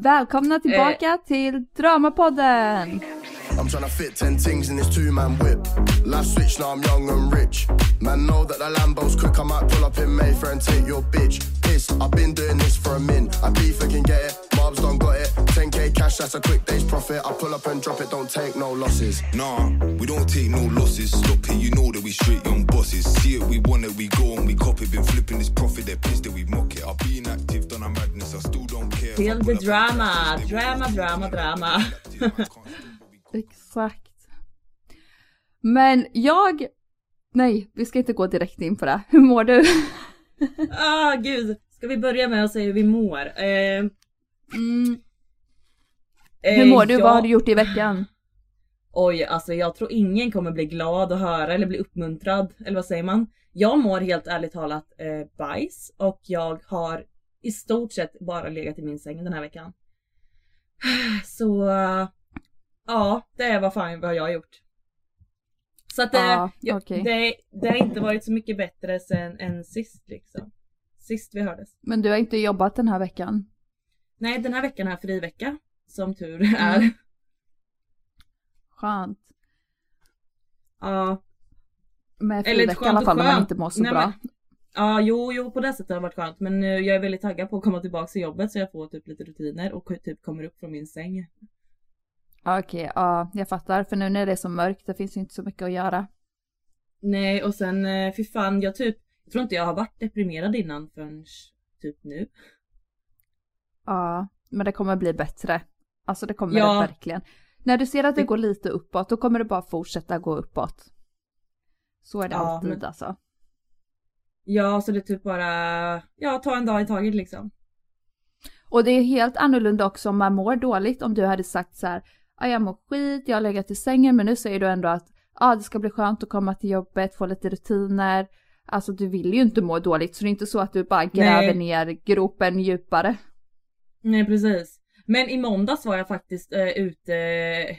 Välkomna tillbaka till Dramapodden! I'm tryna fit 10 things in this two man whip. Life switch, now I'm young and rich. Man, know that the Lambo's quick. I might pull up in Mayfair and take your bitch. Piss, I've been doing this for a min. I beef, I can get it. Mobs don't got it. 10k cash, that's a quick day's profit. I pull up and drop it, don't take no losses. Nah, we don't take no losses. Stop it, you know that we straight young bosses. See it, we want it, we go and we cop it. Been flipping this profit, they're pissed that we mock it. I've been active, done a madness, I still don't Till the drama, drama, drama, drama. Exakt. Men jag... Nej, vi ska inte gå direkt in på det. Hur mår du? Ah gud, ska vi börja med att säga hur vi mår? Eh, Mm. eh, Hur mår du? jag- Vad har du gjort i veckan? Oj, alltså jag tror ingen kommer bli glad att höra eller bli uppmuntrad, eller vad säger man? Jag mår helt ärligt talat eh, bajs och jag har i stort sett bara legat i min säng den här veckan. Så ja, det är vad fan vad jag har gjort. Så att Ja, jag- okej. det, det har inte varit så mycket bättre sen än sist liksom. Sist vi hördes. Men du har inte jobbat den här veckan? Nej, den här veckan har jag fri vecka. Som tur är. Skönt. Ja. Med Eller fri vecka i alla fall när man inte mår så Nej, bra. men- Ja, jo, jo, på det sättet har det varit skönt. Men jag är väldigt taggad på att komma tillbaka till jobbet så jag får typ lite rutiner och typ kommer upp från min säng. Okej, ja jag fattar. För nu när det är så mörkt, det finns ju inte så mycket att göra. Nej, och sen eh, fy fan, jag typ, jag tror inte jag har varit deprimerad innan förrän typ nu. Ja, men det kommer bli bättre. Alltså det kommer Ja. det verkligen. När du ser att det Det- går lite uppåt, då kommer det bara fortsätta gå uppåt. Så är det Ja, alltid men- alltså. Ja, så det är typ bara, ja, ta en dag i taget liksom. Och det är helt annorlunda också om man mår dåligt. Om du hade sagt så här, "Ja, jag mår skit, jag har legat i sängen, men nu säger du ändå att ja, det ska bli skönt att komma till jobbet, få lite rutiner. Alltså du vill ju inte må dåligt, så det är inte så att du bara gräver Nej. ner gropen djupare. Nej precis. Men i måndags var jag faktiskt eh, ute,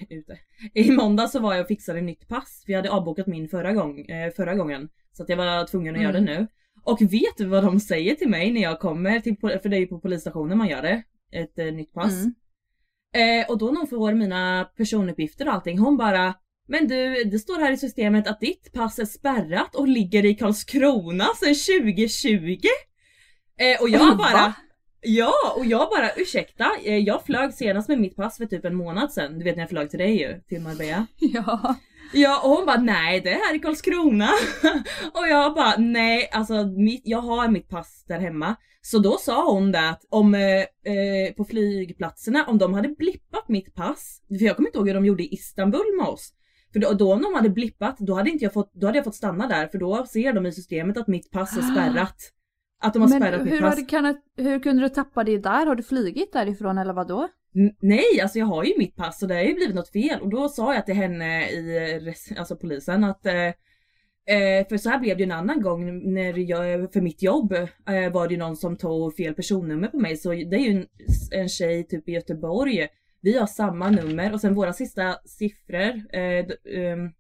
ute. I måndags så var jag och fixade nytt pass. Vi hade avbokat min förra, gång, eh, förra gången. Så att jag var tvungen att göra det nu. Och vet du vad de säger till mig när jag kommer till, för det är ju på polisstationen man gör det. Ett eh, nytt pass. Mm. Eh, och då när hon får mina personuppgifter och allting, hon bara Men du, det står här i systemet att ditt pass är spärrat och ligger i Karlskrona sedan 2020. Eh, och jag bara Va? Ja, och jag bara ursäkta, eh, jag flög senast med mitt pass för typ en månad sedan. Du vet när jag flög till dig ju, till Marbella. Ja. Ja och hon bara nej det är här i Karlskrona. och jag bara nej alltså mitt, jag har mitt pass där hemma. Så då sa hon det att om eh, eh, på flygplatserna om de hade blippat mitt pass, för jag kommer inte ihåg hur de gjorde i Istanbul med oss. För då, då om de hade blippat då hade inte jag fått, då hade jag fått stanna där för då ser de i systemet att mitt pass är spärrat. Att de har Men spärrat hur, har du kunnat, hur kunde du tappa det där? Har du flygit därifrån eller vad då? Nej, alltså jag har ju mitt pass och det har ju blivit något fel och då sa jag till henne i alltså polisen att eh, eh, för så här blev det en annan gång när jag, för mitt jobb eh, var det någon som tog fel personnummer på mig så det är ju en, en tjej typ i Göteborg. Vi har samma nummer och sen våra sista siffror. Eh, d- ehm,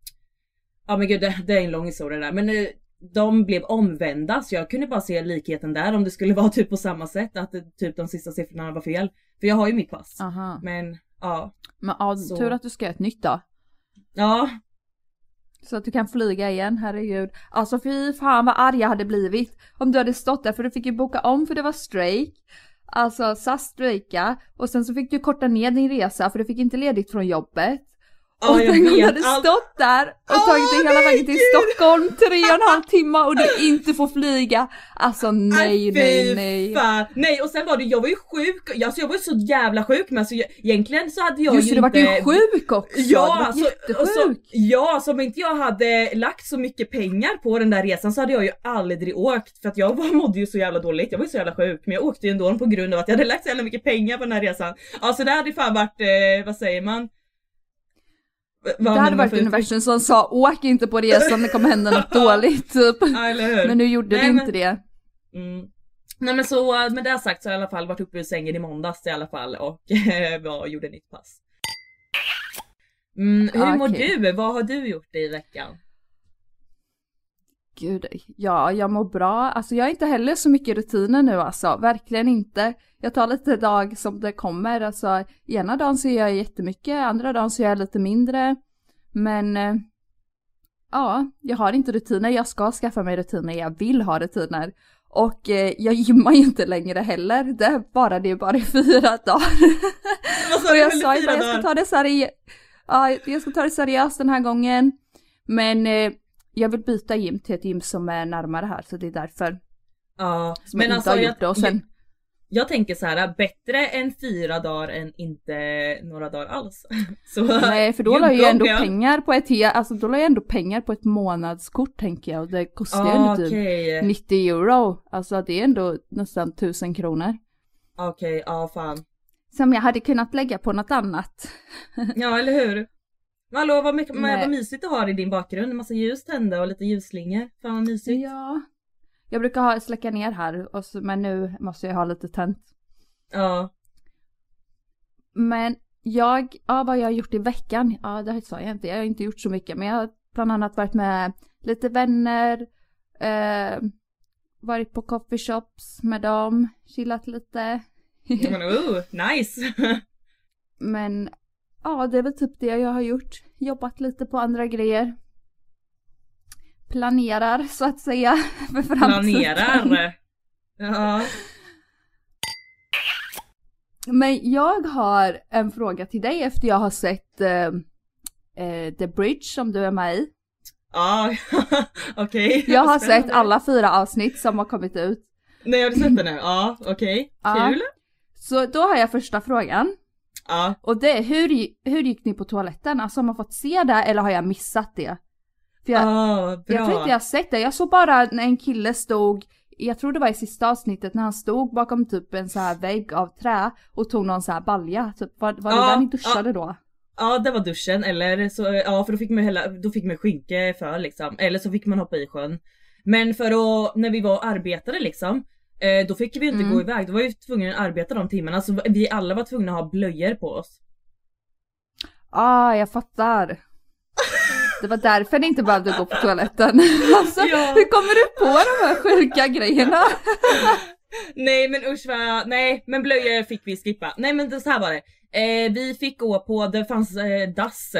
ja men gud det, det är en lång historia där men eh, de blev omvända så jag kunde bara se likheten där om det skulle vara typ på samma sätt att typ de sista siffrorna var fel. För jag har ju mitt pass. Aha. Men ja. Men ja, Så. tur att du ska ett nytt då. Ja. Så att du kan flyga igen, herregud. Alltså fy fan vad arg jag hade blivit om du hade stått där för du fick ju boka om för det var strejk. Alltså SAS strejka och sen så fick du korta ner din resa för du fick inte ledigt från jobbet. Ja, och tänk om du hade Allt- stått där och Åh, tagit dig hela vägen till. Stockholm tre och en halv timme och du inte får flyga. Alltså nej, Aj, fy nej, nej. Fan. Nej och sen var det, jag var ju sjuk, alltså jag var ju så jävla sjuk men alltså jag, egentligen så hade jag Just ju det, du vart ju inte... sjuk också. Ja, du alltså, och så, jättesjuk. ja, så om inte jag hade lagt så mycket pengar på den där resan så hade jag ju aldrig åkt för att jag var, mådde ju så jävla dåligt, jag var ju så jävla sjuk men jag åkte ju ändå på grund av att jag hade lagt så jävla mycket pengar på den här resan. Alltså det hade ju fan varit, eh, vad säger man? Det hade varit universum som sa åk inte på resan, det kommer hända något dåligt typ. Ja? Men nu gjorde Nej, det men- inte det. Mm. Nej men så med det sagt så har jag i alla fall varit uppe ur sängen i måndags i alla fall och var, gjorde nytt pass. Mm, hur Ja, mår du? Vad har du gjort i veckan? Gud, ja, jag mår bra. Alltså jag har inte heller så mycket rutiner nu alltså, verkligen inte. Jag tar lite dag som det kommer, alltså ena dagen så gör jag jättemycket, andra dagen så gör jag lite mindre. Men eh, ja, jag har inte rutiner, jag ska skaffa mig rutiner, jag vill ha rutiner. Och eh, jag gymmar ju inte längre heller, det är bara det är bara i fyra dagar. Vad Och jag sa ju bara, jag ska ta det seriöst. Ja, jag ska ta det seriöst den här gången. Men eh, jag vill byta gym till ett gym som är närmare här, så det är därför. Ja, Som jag inte har gjort det. Och sen, jag, tänker så här, bättre än fyra dagar än inte några dagar alls. Så, nej, för då la jag ändå pengar på ett alltså då la jag ändå pengar på ett månadskort tänker jag. Och det kostar ju Ah, ändå typ Okej, 90 euro. Alltså det är ändå nästan 1000 kronor. okej, ja fan. Som jag hade kunnat lägga på något annat. Ja eller hur? Hallå vad, mycket, Nej. vad mysigt du har i din bakgrund, en massa ljus tända och lite ljusslingor. Fan vad mysigt. Ja. Jag brukar ha, släcka ner här, och så, men nu måste jag ha lite tänt. Ja. Men jag, ja vad jag har gjort i veckan, ja det sa jag inte, jag har inte gjort så mycket men jag har bland annat varit med lite vänner, eh, varit på coffeeshops med dem, chillat lite. Men oh, nice! Men ja, det är väl typ det jag har gjort. Jobbat lite på andra grejer. Planerar så att säga för framtiden. Planerar! Ja. Men jag har en fråga till dig efter jag har sett eh, eh, The Bridge som du är med i. Ja, okej. Jag har Spännande. sett alla fyra avsnitt som har kommit ut. Nej har du sett det nu? Ja, okej. Ja. Kul. Så då har jag första frågan. Ja. Och det hur, hur gick ni på toaletten? Alltså har man fått se det eller har jag missat det? För jag, bra. jag tror inte jag sett det. Jag såg bara när en kille stod, jag tror det var i sista avsnittet när han stod bakom typ en så här vägg av trä och tog någon så här balja. Typ, var, var det Ja, där ni duschade då? Ja det var duschen eller så, ja för då fick man hälla, då fick man skynke för liksom. Eller så fick man hoppa i sjön. Men för att, när vi var och arbetade liksom. Eh, då fick vi inte Mm. gå iväg, då var vi tvungna att arbeta de timmarna. Så vi alla var tvungna att ha blöjor på oss. Ah, jag fattar. Det var därför ni inte behövde gå på toaletten. Alltså, Ja. hur kommer du på de här sjuka grejerna? Nej men usch vad, nej men blöjor fick vi skippa. Nej men det, så här var det. Eh, vi fick gå på, det fanns eh, dass.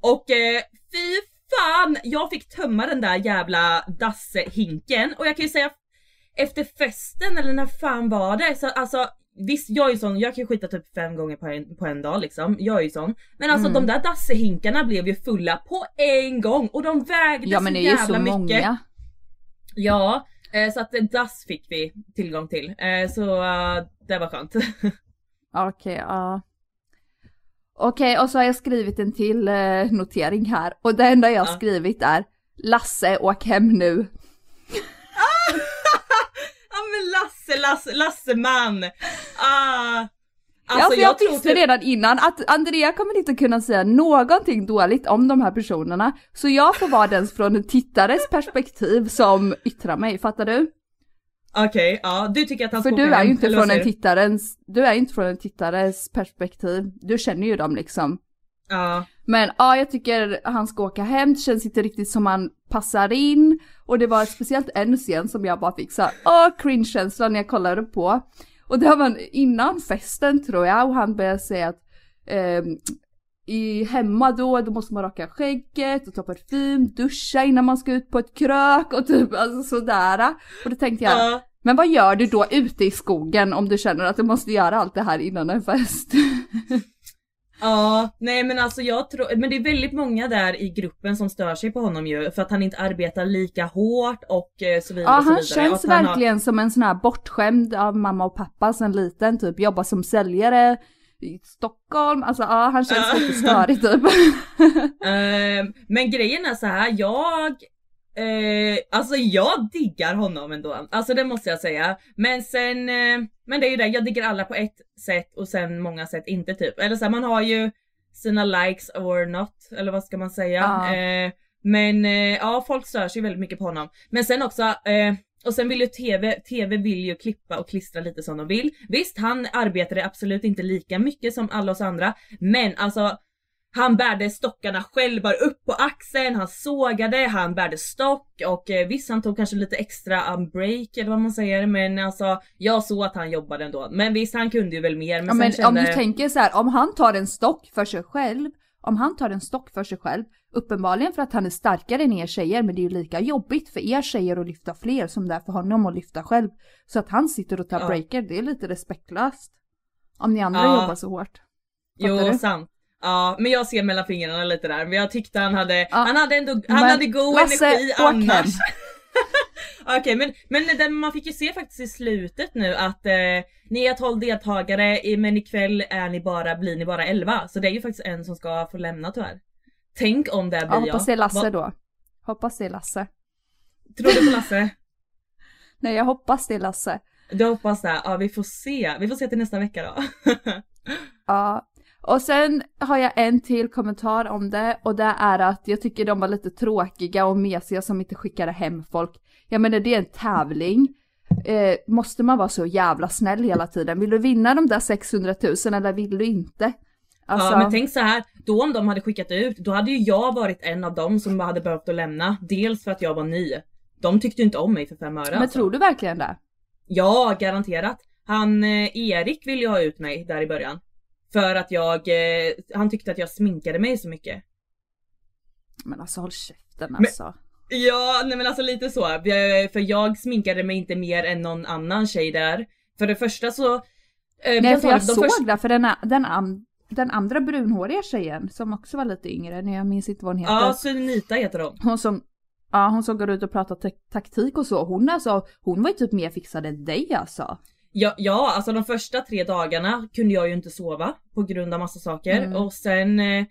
Och eh, fy fan, jag fick tömma den där jävla dasshinken och jag kan ju säga efter festen eller när fan var det så alltså visst jag är ju sån, jag kan skita typ fem gånger på en, på en dag liksom. Jag är ju sån. Men alltså Mm. de där dassehinkarna blev ju fulla på en gång och de vägde Ja så men det är ju så jävla mycket. många. Ja, eh, så att eh, dass fick vi tillgång till. Eh, så eh, det var skönt. Okej, ja. Okej, och så har jag skrivit en till eh, notering här. Och det enda jag har Ja. skrivit är Lasse, åk hem nu. Ja Lasse, Lasse, Lasseman! Ah, Alltså, alltså jag, tror visste typ- redan innan att Andrea kommer inte kunna säga någonting dåligt om de här personerna. Så jag får vara den från en tittares perspektiv som yttrar mig, fattar du? Okej, ja du tycker att han För du är ju inte från en tittarens, du är inte från en tittares perspektiv. Du känner ju dem liksom. Ja. Men ja, jag tycker han ska åka hem, det känns inte riktigt som han passar in. Och det var speciellt en scen som jag bara fick såhär, åh cringe-känsla när jag kollade på. Och det var innan festen tror jag, och han började säga att ehm, i hemma då, då måste man raka skägget och ta parfym, duscha innan man ska ut på ett krök och typ alltså sådär. Och då tänkte jag, Ja. men vad gör du då ute i skogen om du känner att du måste göra allt det här innan en fest? Ja, nej men alltså jag tror, men det är väldigt många där i gruppen som stör sig på honom ju för att han inte arbetar lika hårt och eh, så vidare Ja och så han vidare. känns han verkligen som en sån här bortskämd av mamma och pappa sen liten typ, jobbar som säljare i Stockholm, alltså ja han känns lite störig typ. Har, eh, men grejen är så här, jag Eh, alltså jag diggar honom ändå, alltså det måste jag säga. Men sen, eh, men det är ju det, jag diggar alla på ett sätt och sen många sätt inte typ. Eller så här, man har ju sina likes or not, eller vad ska man säga. Ja. Eh, men eh, ja, folk stör sig väldigt mycket på honom. Men sen också, eh, och sen vill ju TV, TV vill ju klippa och klistra lite som de vill. Visst, han arbetade absolut inte lika mycket som alla oss andra, men alltså han bärde stockarna själv, bara upp på axeln, han sågade, han bärde stock och eh, visst han tog kanske lite extra um, break eller vad man säger men alltså jag såg att han jobbade ändå. Men visst han kunde ju väl mer men, Ja, men sen om kände... du tänker så här, om han tar en stock för sig själv, om han tar en stock för sig själv, uppenbarligen för att han är starkare än er tjejer, men det är ju lika jobbigt för er tjejer att lyfta fler som det är för honom att lyfta själv. Så att han sitter och tar Ja. breaker, det är lite respektlöst. Om ni andra Ja. jobbar så hårt. Fattar Jo du? sant. Ja men jag ser mellan fingrarna lite där men jag tyckte han hade, Ja, han hade ändå, han hade god Lasse, energi annars. Okej men, men det, man fick ju se faktiskt i slutet nu att eh, ni är 12 deltagare i- men ikväll är ni bara, blir ni bara 11 så det är ju faktiskt en som ska få lämna tyvärr. Tänk om det blir Ja, jag. hoppas det är Lasse Vad- då. Hoppas det är Lasse. Tror du på Lasse? Nej, jag hoppas det är Lasse. Du hoppas det? Ja vi får se. Vi får se till nästa vecka då. Ja. Och sen har jag en till kommentar om det och det är att jag tycker de var lite tråkiga och mesiga som inte skickade hem folk. Jag menar det är en tävling. Eh, måste man vara så jävla snäll hela tiden? Vill du vinna de där 600 000 eller vill du inte? Alltså, Ja men tänk så här, då om de hade skickat ut, då hade ju jag varit en av dem som hade behövt att lämna. Dels för att jag var ny. De tyckte inte om mig för fem öre men alltså. tror du verkligen det? Ja, garanterat. Han, eh, Erik ville ju ha ut mig där i början. För att jag, eh, han tyckte att jag sminkade mig så mycket. Men alltså håll käften Men- alltså. Ja, nej men alltså lite så. För jag sminkade mig inte mer än någon annan tjej där. För det första så... eh, Nej kan för jag såg första- det för den, den, den andra brunhåriga tjejen som också var lite yngre, nej, jag minns inte vad hon heter. Ja, Sunita heter de. Hon som, ja hon som går ut och pratar taktik och så, hon alltså, hon var ju typ mer fixad än dig alltså. Ja, ja, alltså de första tre dagarna kunde jag ju inte sova på grund av massa saker Mm. och sen eh,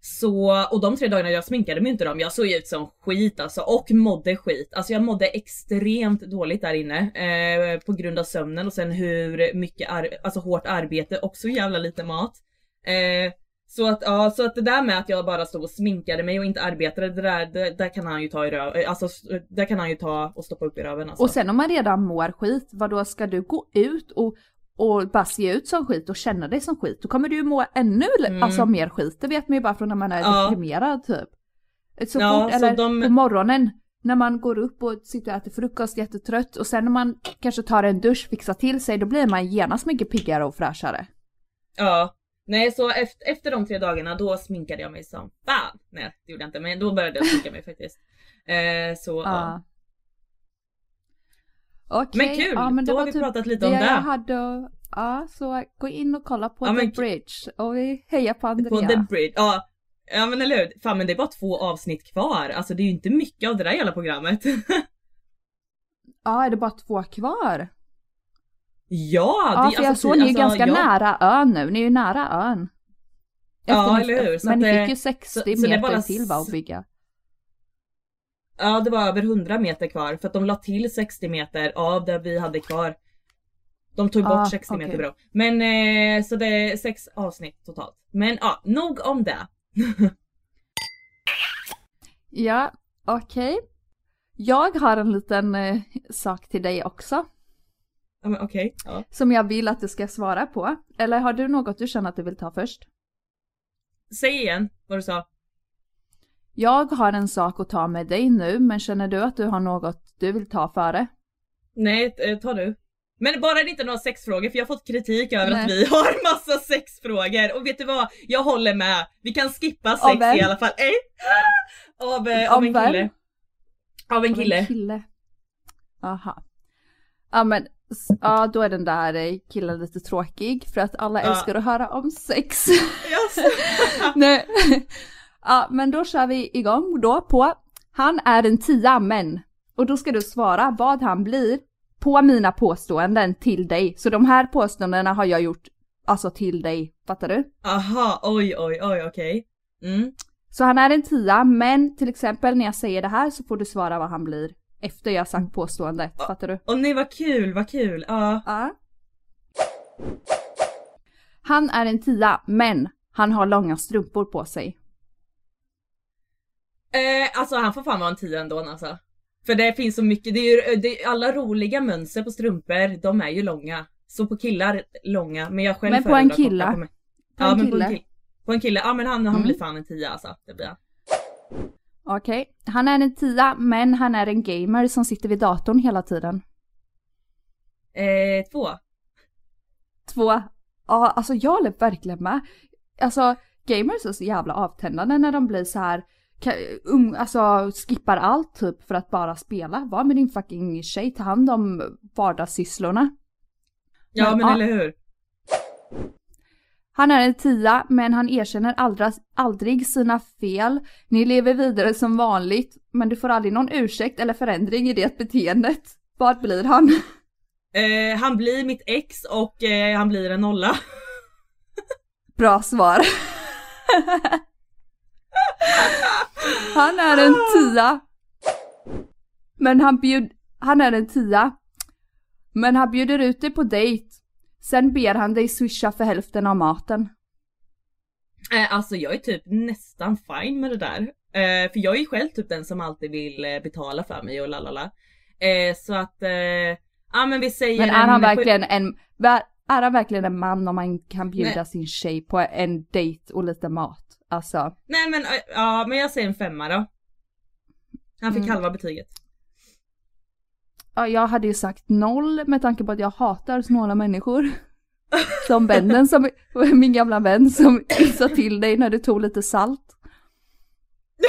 så, och de tre dagarna jag sminkade mig inte dem, jag såg ut som skit alltså och mådde skit. Alltså jag mådde extremt dåligt där inne eh, på grund av sömnen och sen hur mycket ar- alltså hårt arbete och så jävla lite mat. Eh, så att, ja, så att det där med att jag bara stod och sminkade mig och inte arbetade, det där, det, där kan han ju ta i röv, eh, alltså där kan han ju ta och stoppa upp i röven alltså. Och sen om man redan mår skit, vad då ska du gå ut och, och bara se ut som skit och känna dig som skit, då kommer du ju må ännu Mm. alltså, mer skit. Det vet man ju bara från när man är Ja. deprimerad typ. Så Ja, fort, eller de- på morgonen när man går upp och sitter och äter frukost jättetrött och sen när man kanske tar en dusch, fixar till sig, då blir man genast mycket piggare och fräschare. Ja. Nej så efter, efter de tre dagarna då sminkade jag mig som fan. Nej det gjorde jag inte men då började jag sminka mig faktiskt. Eh, så ja. Okej, Men kul! ja, men då har vi typ pratat lite om det. jag hade Ja, så gå in och kolla på Ja, The men- Bridge och vi hejar på Andrea. På The Bridge. Ja. ja men eller hur. Fan men det är bara två avsnitt kvar. Alltså det är ju inte mycket av det där jävla programmet. Ja, är det bara två kvar? Ja! Ja, det, för jag alltså, såg ni är ju alltså, ganska ja. nära ön nu. Ni är ju nära ön. Ja, ni- eller hur? Så Men ni det- fick ju 60 så- så meter bara till va att bygga. Ja det var över 100 meter kvar för att de la till 60 meter av det vi hade kvar. De tog bort Ah, 60 meter bra. Men eh, så det är sex avsnitt totalt. Men ja, nog om det. Ja, okej. Jag har en liten eh, sak till dig också. Ja men okej. Ja. Som jag vill att du ska svara på. Eller har du något du känner att du vill ta först? Säg igen vad du sa. Jag har en sak att ta med dig nu, men känner du att du har något du vill ta före? Nej, eh, ta du. Men bara det inte några sexfrågor för jag har fått kritik över Nej. att vi har massa sexfrågor. Och vet du vad? Jag håller med. Vi kan skippa Av sex i alla fall. Eh? Av, av Av en kille. Av en Av kille. En kille. Aha. Ja men, ja då är den där eh, killen lite tråkig för att alla Ja. älskar att höra om sex. Yes. Nej. Ja men då kör vi igång då på Han är en tia men. Och då ska du svara vad han blir på mina påståenden till dig. Så de här påståendena har jag gjort alltså till dig, fattar du? Aha, oj oj oj okej. Mm. Så han är en tia men till exempel när jag säger det här så får du svara vad han blir efter jag sagt påståendet, fattar du? Och nej vad kul, vad kul. Ja. Ja. Han är en tia, men han har långa strumpor på sig. Eh, alltså han får fan vara en tia ändå alltså. För det finns så mycket, det är ju, det är, alla roliga mönster på strumpor, de är ju långa. Så på killar långa, men jag själv Men på en killa? på. På ja en men på kille? en, ki- på en kille, ja men han, han Mm. blir fan en tia alltså. Det blir han. Okej, han är en tia, men han är en gamer som sitter vid datorn hela tiden. Eh, två. Två, ja alltså jag håller verkligen med. Alltså gamers är så jävla avtändande när de blir så här um, alltså skippar allt typ för att bara spela. Var med din fucking tjej, ta hand om vardagssysslorna. Ja Men, men ja. eller hur. Han är en tia, men han erkänner aldrig, aldrig sina fel. Ni lever vidare som vanligt, men du får aldrig någon ursäkt eller förändring i det beteendet. Vad blir han? Eh, han blir mitt ex och eh, han blir en nolla. Bra svar. han är en tia. Men han bjud, han är en tia. Men han bjuder ut dig på dejt. Sen ber han dig swisha för hälften av maten. Eh, alltså jag är typ nästan fine med det där. Eh, för jag är ju själv typ den som alltid vill eh, betala för mig och lalala. Så att, ja men vi säger Men är han verkligen en, är han verkligen en man om man kan bjuda Nej. sin tjej på en dejt och lite mat? Alltså, Nej men, ja men jag säger en femma då. Han fick Mm. halva betyget. Ja, jag hade ju sagt noll med tanke på att jag hatar snåla människor. Som vännen som, min gamla vän som sa till dig när du tog lite salt.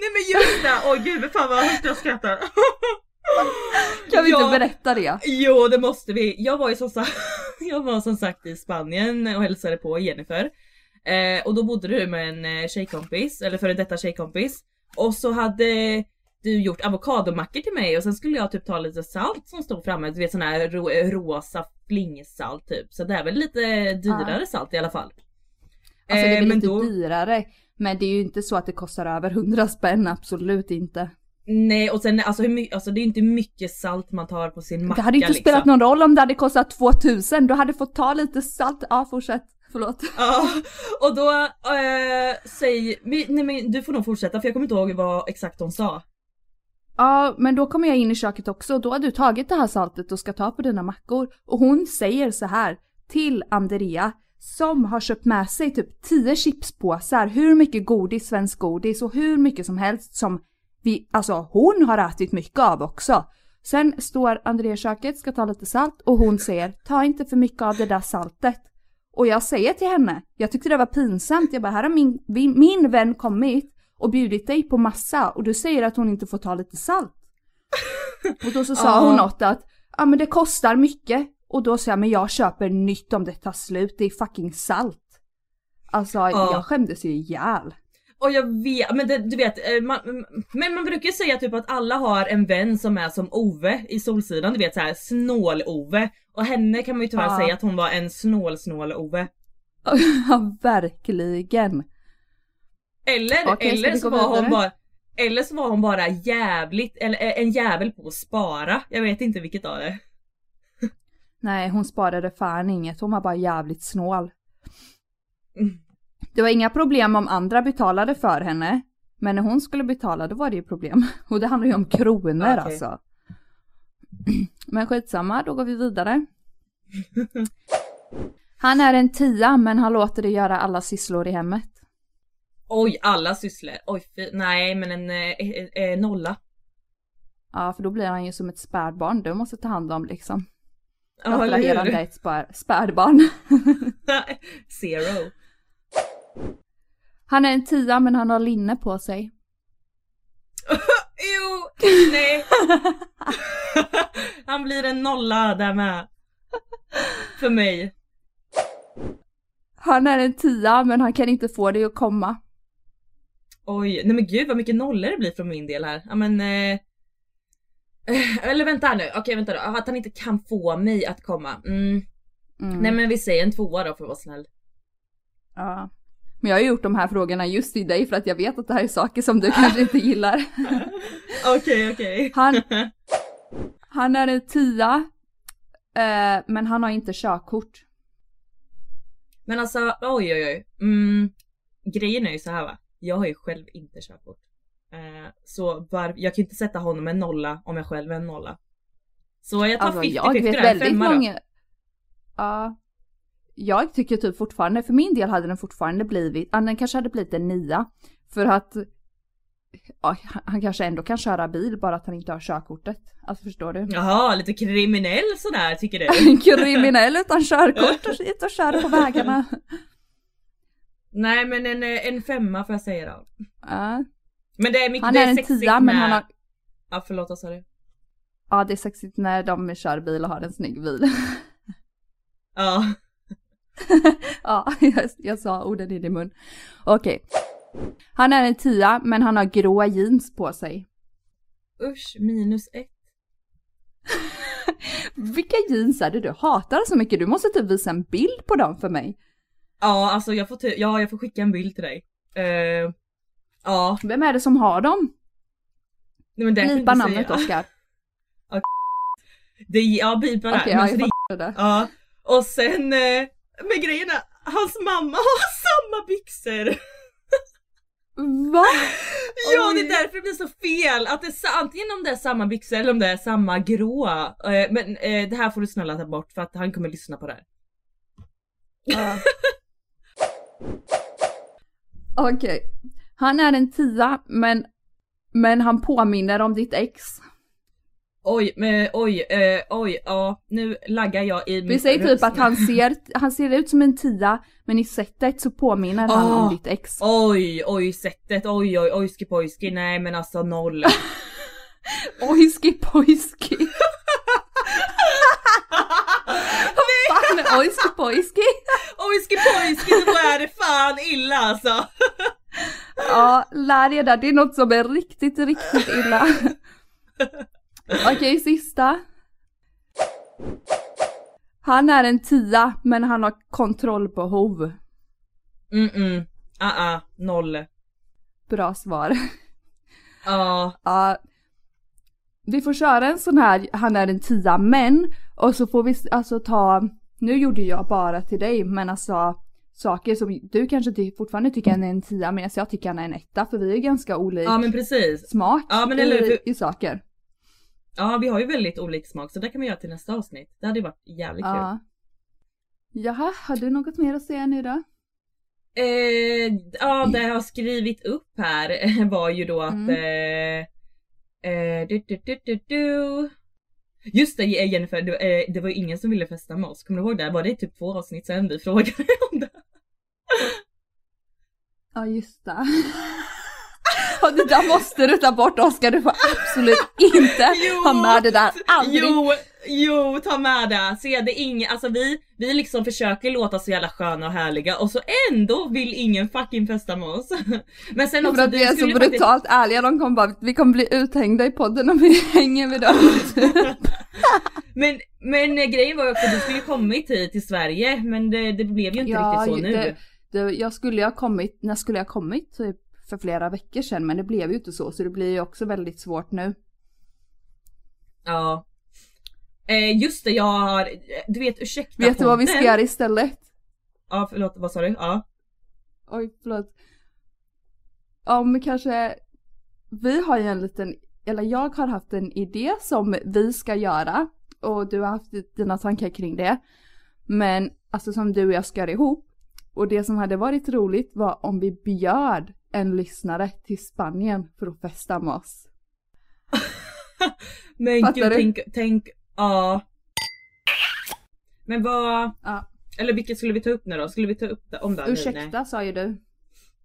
Nej men just det! Åh gud fan vad högt jag skrattar. Kan vi Ja. inte berätta det? Jo det måste vi. Jag var ju som sagt, jag var som sagt i Spanien och hälsade på Jennifer. Eh, och då bodde du med en eh, tjejkompis, eller före detta tjejkompis. Och så hade du gjort avokadomackor till mig och sen skulle jag typ ta lite salt som stod framme, du vet sån här ro rosa flingsalt typ. Så det är väl lite dyrare salt i alla fall. Alltså det är Eh, väl men lite då- dyrare. Men det är ju inte så att det kostar över 100 spänn, absolut inte. Nej och sen alltså, hur mycket, alltså det är inte mycket salt man tar på sin macka Det hade inte liksom. spelat någon roll om det hade kostat 2000, du hade fått ta lite salt. Ja, fortsätt. Förlåt. Ja, och då eh, säg, men- nej men du får nog fortsätta för jag kommer inte ihåg vad exakt hon sa. Ja, men då kommer jag in i köket också och då har du tagit det här saltet och ska ta på dina mackor. Och hon säger så här till Andrea som har köpt med sig typ 10 chipspåsar, hur mycket godis, svensk godis och hur mycket som helst som vi, alltså hon har ätit mycket av också. Sen står Andrea i köket, ska ta lite salt och hon säger ta inte för mycket av det där saltet. Och jag säger till henne, jag tyckte det var pinsamt, jag bara här har min, min, min vän kommit och bjudit dig på massa och du säger att hon inte får ta lite salt. Och då så sa hon något att, ja men det kostar mycket. Och då säger jag, men jag köper nytt om det tar slut, det är fucking salt. Alltså jag skämdes ju ihjäl. Och jag vet, men det, du vet, eh, man, men man brukar ju säga typ att alla har en vän som är som Ove i Solsidan, du vet såhär snål-Ove. Och henne kan man ju tyvärr Ja. säga att hon var en snål-snål-Ove. Ja, verkligen. Eller, Okej, eller så var hon bara eller så var hon bara jävligt, eller eh, en jävel på att spara. Jag vet inte vilket av det. Nej, hon sparade fan inget, hon var bara jävligt snål. Mm. Det var inga problem om andra betalade för henne. Men när hon skulle betala då var det ju problem. Och det handlar ju om kronor Okej. alltså. Men skitsamma, då går vi vidare. Han är en tia men han låter dig göra alla sysslor i hemmet. Oj, alla sysslor. Oj, fy, nej men en eh, eh, nolla. Ja, för då blir han ju som ett spädbarn du måste ta hand om liksom. Ja, eller hur? ett spär, spädbarn. Zero. Han är en tia men han har linne på sig. Jo, nej. Han blir en nolla där med. För mig. Han är en tia men han kan inte få dig att komma. Oj, nej men gud vad mycket nollor det blir från min del här. Ja men... Eh, eller vänta här nu, okej vänta då. Att han inte kan få mig att komma. Mm. Mm. Nej men vi säger en tvåa då för att vara snäll. Ja. Men jag har gjort de här frågorna just till dig för att jag vet att det här är saker som du kanske inte gillar. Okej okej. Han, han är en tia, eh, men han har inte körkort. Men alltså oj oj oj. Mm, grejen är ju så här va. Jag har ju själv inte körkort. Eh, så var, jag kan inte sätta honom en nolla om jag själv är en nolla. Så jag tar 50-50 Alltså jag vet där, väldigt femma då. många... Ja. Jag tycker typ fortfarande, för min del hade den fortfarande blivit, ja, den kanske hade blivit en nia. För att ja, han kanske ändå kan köra bil bara att han inte har körkortet. Alltså förstår du? Jaha, lite kriminell sådär tycker du? Kriminell utan körkort och ute och kör på vägarna. Nej men en, eh, en femma får jag säga då. Ja. Men det är mycket Han det är en tia men han har, Ja förlåt vad sa du? ja det är sexigt när de kör bil och har en snygg bil. Ja. ja, jag, jag sa orden i din mun. Okej. Han är en tia men han har gråa jeans på sig. Usch, minus ett. Vilka jeans är det du hatar så mycket? Du måste typ visa en bild på dem för mig. Ja alltså jag får, ja, jag får skicka en bild till dig. Eh, ja, Vem är det som har dem? nej, men det Blipa namnet säga. Oskar. Det, ja det. Ja, alltså, jag det fattar det. Ja, och sen, eh, men grejen är, hans mamma har samma byxor! Va? Ja det Oj. är därför det blir så fel! Att det är antingen om det är samma byxor eller om det är samma gråa. Eh, men det här får du snälla ta bort för att han kommer lyssna på det här. Ja. Okej. Han är en tia men, men han påminner om ditt ex. Oj, men, oj, eh, oj, ja nu laggar jag i Vi säger typ att han ser, han ser ut som en tia men i sättet så påminner han Ah. om ditt ex. Oj, oj sättet, oj oj ojski pojski, nej men alltså noll. Ojski pojski. Är ojski pojski? ojski pojski, då är det fan illa alltså. Ja, lär er där. Det är något som är riktigt, riktigt illa. Okej, sista. Han är en tia, men han har kontrollbehov. Mm mm, ah ah, noll. Bra svar. Ja, Ja. vi får köra en sån här, han är en tia, men, och så får vi alltså ta, nu gjorde jag bara till dig, men alltså saker som du kanske ty- fortfarande tycker han är en tia, men jag tycker han är en etta, för vi är ganska olika ja men precis. smak Ja, men eller i, för- i saker. Ja vi har ju väldigt olik smak så det kan vi göra till nästa avsnitt. Det hade ju varit jävligt kul. Ja. Jaha, har du något mer att säga nu då? Eh, ja det jag har skrivit upp här var ju då att Mm. eh, eh, du, du, du, du, du. Just det eh, Jennifer, det, eh, det var ju ingen som ville festa med oss, kommer du ihåg det? Var det typ två avsnitt sedan vi frågade om det? Ja, just det. Det där måste du ta bort Oskar, du får absolut inte ha med det där, aldrig. Jo, jo, ta med det. Se det ingen, alltså vi, vi liksom försöker låta så jävla sköna och härliga och så ändå vill ingen fucking festa med oss. Men sen också, För att vi är så skulle faktiskt- brutalt ärliga, de kommer bara, vi kommer bli uthängda i podden om vi hänger vid dem. Men, men grejen var ju också att du skulle kommit hit till Sverige men det, det blev ju inte riktigt så nu. det, det, jag skulle ha kommit, när skulle jag kommit? Typ för flera veckor sedan men det blev ju inte så så det blir ju också väldigt svårt nu. Ja. Eh, just det, jag har, du vet ursäkta Vet du vad vi ska göra istället? Ja förlåt, vad sa du? Ja. Oj förlåt. Om kanske, vi har ju en liten, eller jag har haft en idé som vi ska göra och du har haft dina tankar kring det. Men alltså som du och jag ska göra ihop. Och det som hade varit roligt var om vi bjöd en lyssnare till Spanien för att festa med oss. Men Fattar gud du? tänk, tänk, ja. Men vad, Ja. eller vilket skulle vi ta upp nu då? Skulle vi ta upp det om det? nu? Ursäkta sa ju du.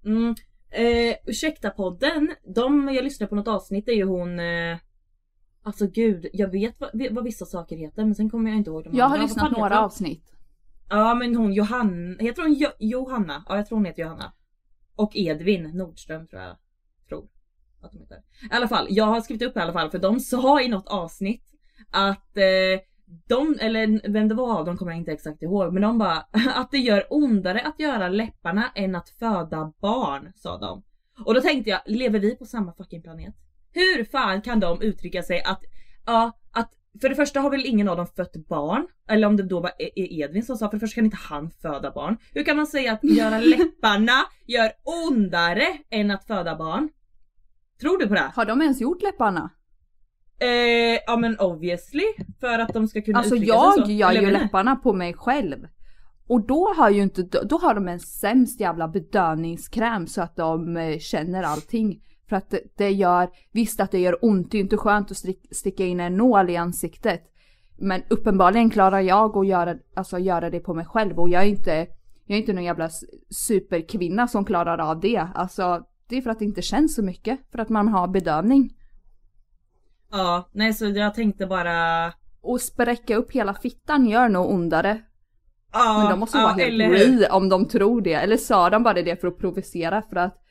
Mm. Eh, ursäkta podden, de jag lyssnar på något avsnitt är ju hon eh, Alltså gud, jag vet vad, vad vissa saker heter men sen kommer jag inte ihåg de Jag har andra. Lyssnat några avsnitt. Ja men hon Johanna, heter hon jo, Johanna? Ja jag tror hon heter Johanna. Och Edvin Nordström tror jag. Tror att de heter. I alla fall, jag har skrivit upp i alla fall för de sa i något avsnitt att eh, de, eller vem det var av dem kommer jag inte exakt ihåg, men de bara att det gör ondare att göra läpparna än att föda barn, sa de. Och då tänkte jag, lever vi på samma fucking planet? Hur fan kan de uttrycka sig att, ja, för det första har väl ingen av dem fött barn, eller om det då var E- E- Edvin som sa, för det första kan inte han föda barn. Hur kan man säga att göra läpparna gör ondare än att föda barn? Tror du på det? Har de ens gjort läpparna? Eh, ja men obviously, för att de ska kunna Alltså uttrycka jag sig så. gör ju jag vet inte. läpparna på mig själv. Och då har ju inte, då har de en sämst jävla bedövningskräm så att de eh, känner allting. För att det, det gör, visst att det gör ont, det är inte skönt att stick, sticka in en nål i ansiktet. Men uppenbarligen klarar jag att göra, alltså göra det på mig själv och jag är inte, jag är inte någon jävla superkvinna som klarar av det. Alltså det är för att det inte känns så mycket, för att man har bedövning. Ja, nej så jag tänkte bara... Och spräcka upp hela fittan gör nog ondare Ja, Men de måste ja, vara helt eller om de tror det. Eller sa de bara det för att provocera för att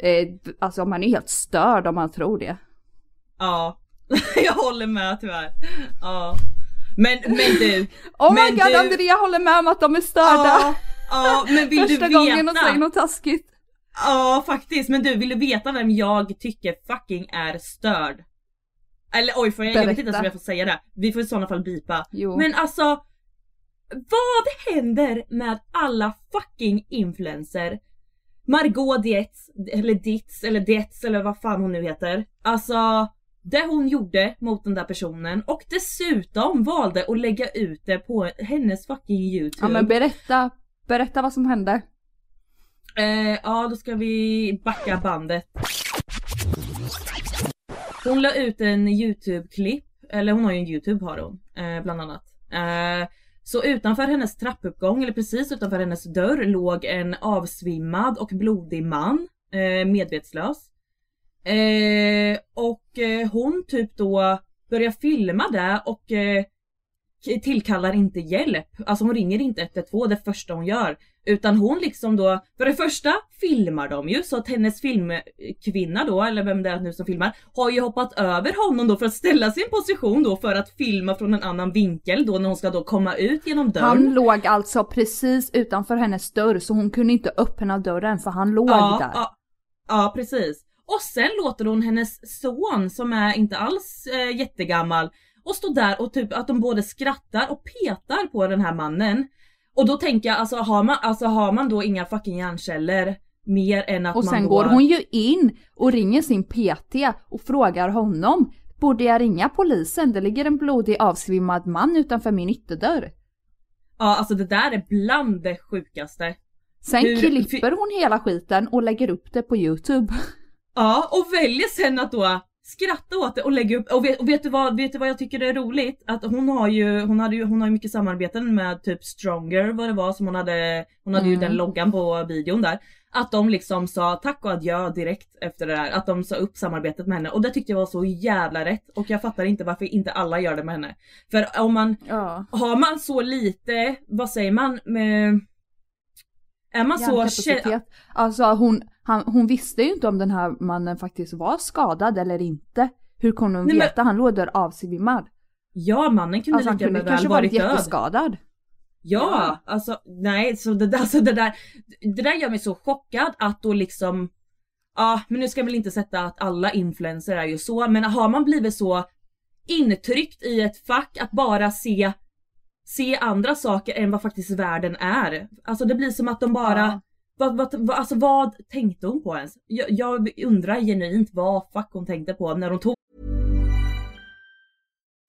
eh, alltså man är helt störd om man tror det. Ja, jag håller med tyvärr. Ja. Men, men du. Oh men my god du, Andrea håller med om att de är störda! Ja, ja men vill Första du gången de säger veta? något taskigt. Ja faktiskt, men du vill du veta vem jag tycker fucking är störd? Eller oj, får jag, jag vet inte ens om jag får säga det. Vi får i sådana fall bipa. Jo. Men alltså, vad händer med alla fucking influencer? Margot Dietz, eller Ditz, eller Dietz eller vad fan hon nu heter. Alltså, det hon gjorde mot den där personen och dessutom valde att lägga ut det på hennes fucking youtube. Ja men berätta, berätta vad som hände. Eh, ja, då ska vi backa bandet. Hon la ut en YouTube-klipp, eller hon har ju en YouTube har hon, eh, bland annat. Eh, så utanför hennes trappuppgång, eller precis utanför hennes dörr, låg en avsvimmad och blodig man, eh, medvetslös. Eh, och eh, hon typ då börjar filma det och eh, tillkallar inte hjälp. Alltså hon ringer inte 112 det första hon gör. Utan hon liksom då, för det första filmar de ju så att hennes filmkvinna då, eller vem det är nu som filmar, har ju hoppat över honom då för att ställa sin position då för att filma från en annan vinkel då när hon ska då komma ut genom dörren. Han låg alltså precis utanför hennes dörr så hon kunde inte öppna dörren för han låg där. Ja, ja precis. Och sen låter hon hennes son som är inte alls eh, jättegammal och stå där och typ att de både skrattar och petar på den här mannen. Och då tänker jag alltså har man, alltså, har man då inga fucking hjärnceller mer än att Och man sen då... går hon ju in och ringer sin PT och frågar honom Borde jag ringa polisen? Det ligger en blodig avsvimmad man utanför min ytterdörr. Ja alltså det där är bland det sjukaste. Sen Hur- klipper hon hela skiten och lägger upp det på youtube. Ja och väljer sen att då skratta åt det och lägga upp, och vet, och vet, du vad, vet du vad jag tycker är roligt? Att hon har ju, hon hade ju, hon har ju mycket samarbeten med typ Stronger vad det var som hon hade, hon hade Mm. ju den loggan på videon där. Att de liksom sa tack och adjö direkt efter det där, att de sa upp samarbetet med henne och det tyckte jag var så jävla rätt och jag fattar inte varför inte alla gör det med henne. För om man, Ja. har man så lite, vad säger man, med, är man så Hjärnkapacitet. Alltså hon, han, hon visste ju inte om den här mannen faktiskt var skadad eller inte. Hur kunde hon Nej, men- veta? Han låg där avsvimmad. Ja mannen kunde Alltså lika väl kanske varit varit död. jätteskadad. Ja, alltså nej, så det, där- alltså, det där, det där gör mig så chockad att då liksom, ja men nu ska jag väl inte sätta att alla influencers är ju så, men har man blivit så intryckt i ett fack att bara se, se andra saker än vad faktiskt världen är. Alltså det blir som att de bara, Ja. vad, vad, vad, alltså vad tänkte hon på ens? Jag, jag undrar genuint vad fuck hon tänkte på när hon tog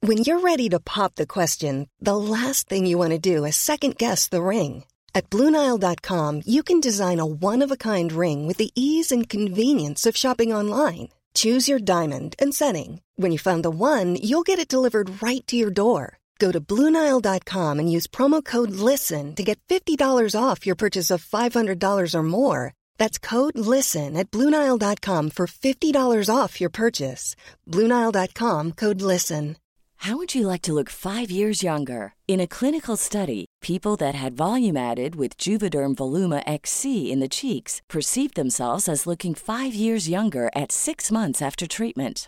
When you're ready to pop the question, the last thing you want to do is second guess the ring. At Bluenile.com, you can design a one of a kind ring with the ease and convenience of shopping online. Choose your diamond and setting. When you find the one, you'll get it delivered right to your door. Go to Bluenile.com and use promo code LISTEN to get $50 off your purchase of $500 or more. That's code LISTEN at Bluenile.com for $50 off your purchase. Bluenile.com code LISTEN. How would you like to look five years younger? In a clinical study, people that had volume added with Juvederm Voluma XC in the cheeks perceived themselves as looking five years younger at six months after treatment.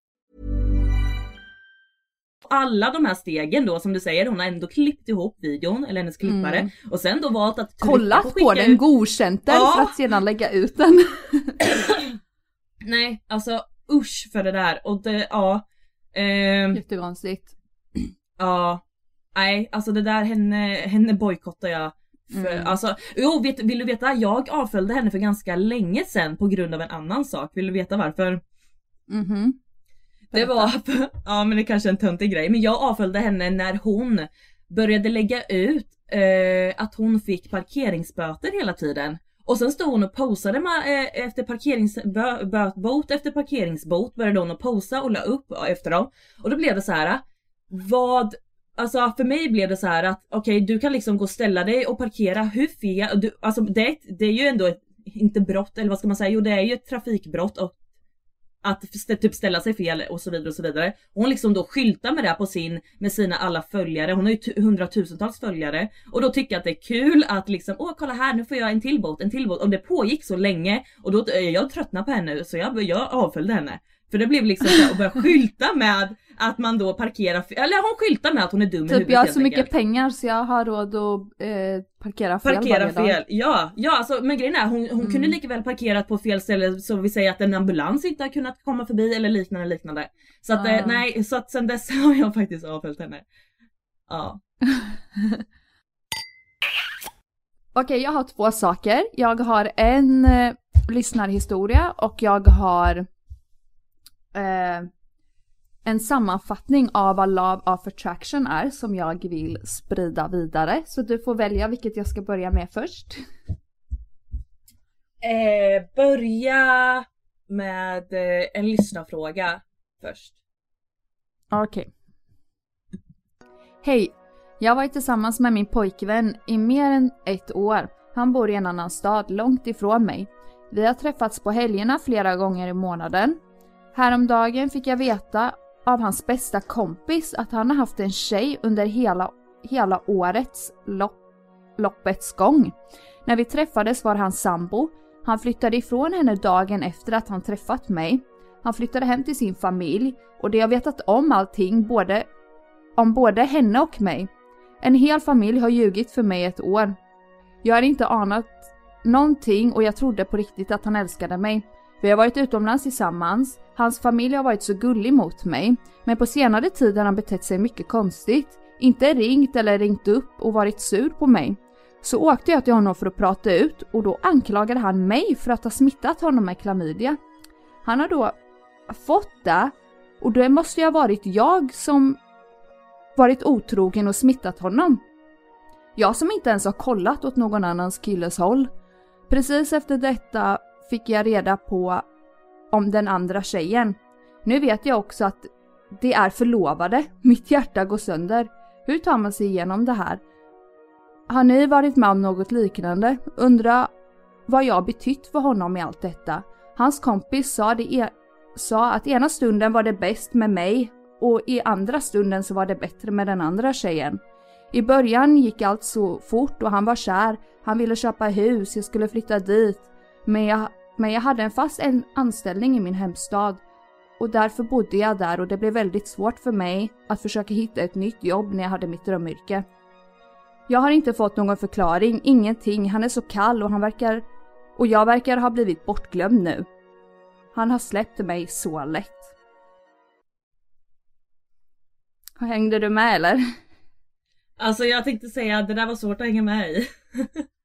Alla de här stegen då som du säger, hon har ändå klippt ihop videon, eller hennes klippare, och sen då valt att och på skicka den, ut- godkänt den Ja. för att sedan lägga ut den. Nej, alltså usch för det där och det, ja. ehm, Jättekonstigt. ja. Nej, alltså det där henne, henne bojkottar jag. För, Mm. Alltså, jo, vet, vill du veta? Jag avföljde henne för ganska länge sedan på grund av en annan sak. Vill du veta varför? Mhm. Det var, ja men det är kanske är en töntig grej, men jag avföljde henne när hon började lägga ut eh, att hon fick parkeringsböter hela tiden. Och sen stod hon och posade med, eh, efter parkeringsbot efter parkeringsbot började hon att posa och la upp efter dem. Och då blev det så här. vad Alltså för mig blev det så här att okej du kan liksom gå och ställa dig och parkera hur fel, du, alltså det, det är ju ändå ett, inte brott eller vad ska man säga, jo det är ju ett trafikbrott och att typ ställa sig fel och så vidare och så vidare. Och hon liksom då skyltar med det här på sin, med sina alla följare, hon har ju hundratusentals följare. Och då tycker jag att det är kul att liksom, åh kolla här nu får jag en till båt, en till båt. Om det pågick så länge och då, eh, jag tröttnade på henne så jag, jag avföljde henne. För det blev liksom att börja skylta med att man då parkerar eller hon skyltar med att hon är dum i Typ huvudet jag har så mycket enkelt. pengar så jag har råd att eh, parkera fel Parkera varje dag. fel, ja, ja alltså men grejen är hon, hon kunde lika väl parkerat på fel ställe så vi säger att en ambulans inte har kunnat komma förbi eller liknande liknande. Så att eh, nej, så att sen dess har jag faktiskt avföljt henne. Ja. Okej, jag har två saker. Jag har en eh, lyssnarhistoria och jag har eh, en sammanfattning av vad Love of Attraction är som jag vill sprida vidare. Så du får välja vilket jag ska börja med först. Eh, börja med eh, en lyssnarfråga först. Okej. Hej! Jag har varit tillsammans med min pojkvän i mer än ett år. Han bor i en annan stad, långt ifrån mig. Vi har träffats på helgerna flera gånger i månaden. Häromdagen fick jag veta av hans bästa kompis att han har haft en tjej under hela, hela årets lopp, loppets gång. När vi träffades var han sambo, Han flyttade ifrån henne dagen efter att han träffat mig. Han flyttade hem till sin familj och de har vetat om allting både om både henne och mig. En hel familj har ljugit för mig ett år. Jag har inte anat någonting och jag trodde på riktigt att han älskade mig. Vi har varit utomlands tillsammans, hans familj har varit så gullig mot mig, men på senare tid har han betett sig mycket konstigt. Inte ringt eller ringt upp och varit sur på mig. Så åkte jag till honom för att prata ut och då anklagade han mig för att ha smittat honom med klamydia. Han har då fått det och det måste ju ha varit jag som varit otrogen och smittat honom. Jag som inte ens har kollat åt någon annans killes håll. Precis efter detta fick jag reda på om den andra tjejen. Nu vet jag också att de är förlovade. Mitt hjärta går sönder. Hur tar man sig igenom det här? Har ni varit med om något liknande? Undrar vad jag betytt för honom i allt detta. Hans kompis sa, det e sa att ena stunden var det bäst med mig och i andra stunden så var det bättre med den andra tjejen. I början gick allt så fort och han var kär, han ville köpa hus, jag skulle flytta dit. Men jag, men jag hade en fast en anställning i min hemstad och därför bodde jag där och det blev väldigt svårt för mig att försöka hitta ett nytt jobb när jag hade mitt drömyrke. Jag har inte fått någon förklaring, ingenting, han är så kall och han verkar... Och jag verkar ha blivit bortglömd nu. Han har släppt mig så lätt. Hängde du med eller? Alltså jag tänkte säga att det där var svårt att hänga med i.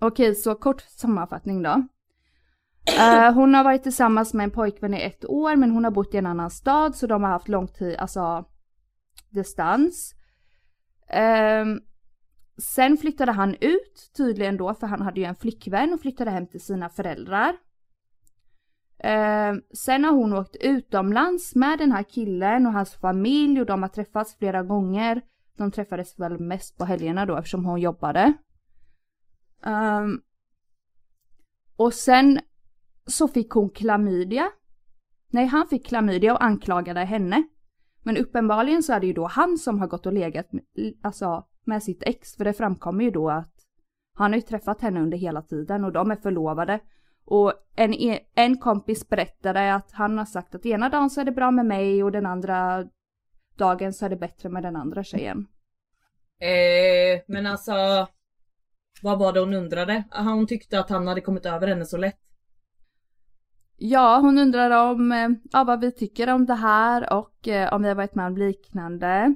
Okej, så kort sammanfattning då. Uh, hon har varit tillsammans med en pojkvän i ett år men hon har bott i en annan stad så de har haft lång tid, alltså distans. Uh, sen flyttade han ut tydligen då för han hade ju en flickvän och flyttade hem till sina föräldrar. Eh, sen har hon åkt utomlands med den här killen och hans familj och de har träffats flera gånger. De träffades väl mest på helgerna då eftersom hon jobbade. Um, och sen så fick hon klamydia. Nej, han fick klamydia och anklagade henne. Men uppenbarligen så är det ju då han som har gått och legat med, alltså, med sitt ex. För det framkommer ju då att han har ju träffat henne under hela tiden och de är förlovade. Och en, e, en kompis berättade att han har sagt att ena dagen så är det bra med mig och den andra dagen så är det bättre med den andra tjejen. Eh, men alltså, vad var det hon undrade? Hon tyckte att han hade kommit över henne så lätt. Ja, hon undrade om eh, ja, vad vi tycker om det här och eh, om vi har varit med om liknande.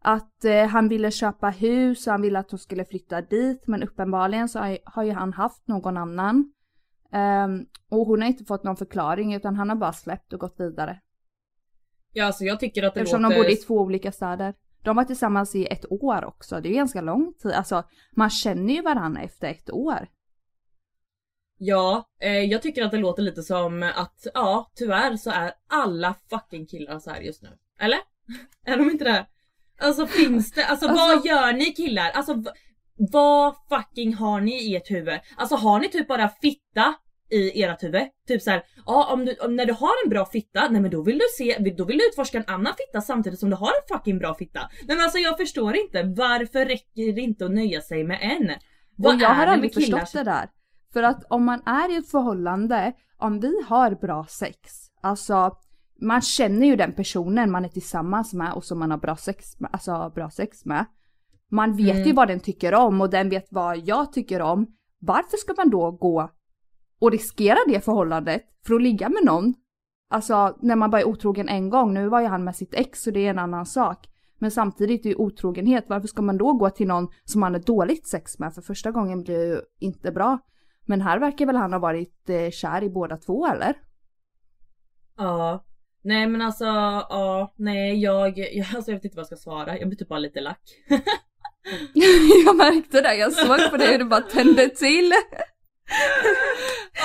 Att eh, han ville köpa hus och han ville att hon skulle flytta dit men uppenbarligen så har, har ju han haft någon annan. Um, och hon har inte fått någon förklaring utan han har bara släppt och gått vidare. Ja alltså jag tycker att det Eftersom låter... de bodde i två olika städer. De var tillsammans i ett år också, det är ganska lång tid. Alltså man känner ju varandra efter ett år. Ja, eh, jag tycker att det låter lite som att ja, tyvärr så är alla fucking killar så här just nu. Eller? är de inte det? Alltså finns det, alltså, alltså vad gör ni killar? Alltså vad fucking har ni i ert huvud? Alltså har ni typ bara fitta i ert huvud? Typ såhär, ja om, du, om när du har en bra fitta, nej men då vill du se, då vill du utforska en annan fitta samtidigt som du har en fucking bra fitta. Nej men alltså jag förstår inte, varför räcker det inte att nöja sig med en? Vad och jag har aldrig förstått det där. För att om man är i ett förhållande, om vi har bra sex, alltså man känner ju den personen man är tillsammans med och som man har bra sex med, alltså bra sex med. Man vet mm. ju vad den tycker om och den vet vad jag tycker om. Varför ska man då gå och riskera det förhållandet för att ligga med någon? Alltså när man bara är otrogen en gång, nu var ju han med sitt ex så det är en annan sak. Men samtidigt är ju otrogenhet, varför ska man då gå till någon som man har dåligt sex med? För första gången blir ju inte bra. Men här verkar väl han ha varit eh, kär i båda två eller? Ja. Nej men alltså, ja, nej jag, jag, alltså jag vet inte vad jag ska svara. Jag blir typ bara lite lack. jag märkte det, jag såg på dig hur du bara tände till.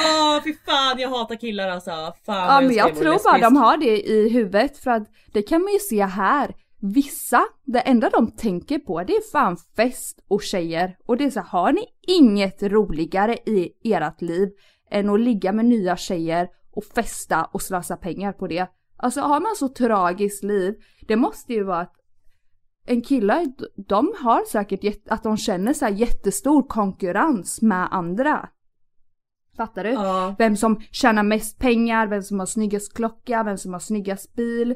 Åh oh, fy fan jag hatar killar alltså. Fan, ja men jag, jag tror bara de har det i huvudet för att det kan man ju se här. Vissa, det enda de tänker på det är fan fest och tjejer. Och det är så har ni inget roligare i ert liv än att ligga med nya tjejer och festa och slösa pengar på det. Alltså har man så tragiskt liv, det måste ju vara att en kille, de har säkert att de känner så jättestor konkurrens med andra. Fattar du? Ja. Vem som tjänar mest pengar, vem som har snyggast klocka, vem som har snyggast bil.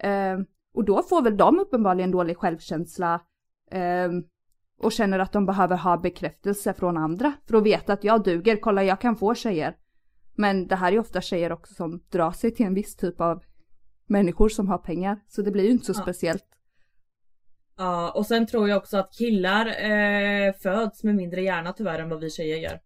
Eh, och då får väl de uppenbarligen dålig självkänsla eh, och känner att de behöver ha bekräftelse från andra för att veta att jag duger, kolla jag kan få tjejer. Men det här är ofta tjejer också som drar sig till en viss typ av människor som har pengar. Så det blir ju inte så Ja. speciellt. Ja, och sen tror jag också att killar eh, föds med mindre hjärna tyvärr än vad vi tjejer gör.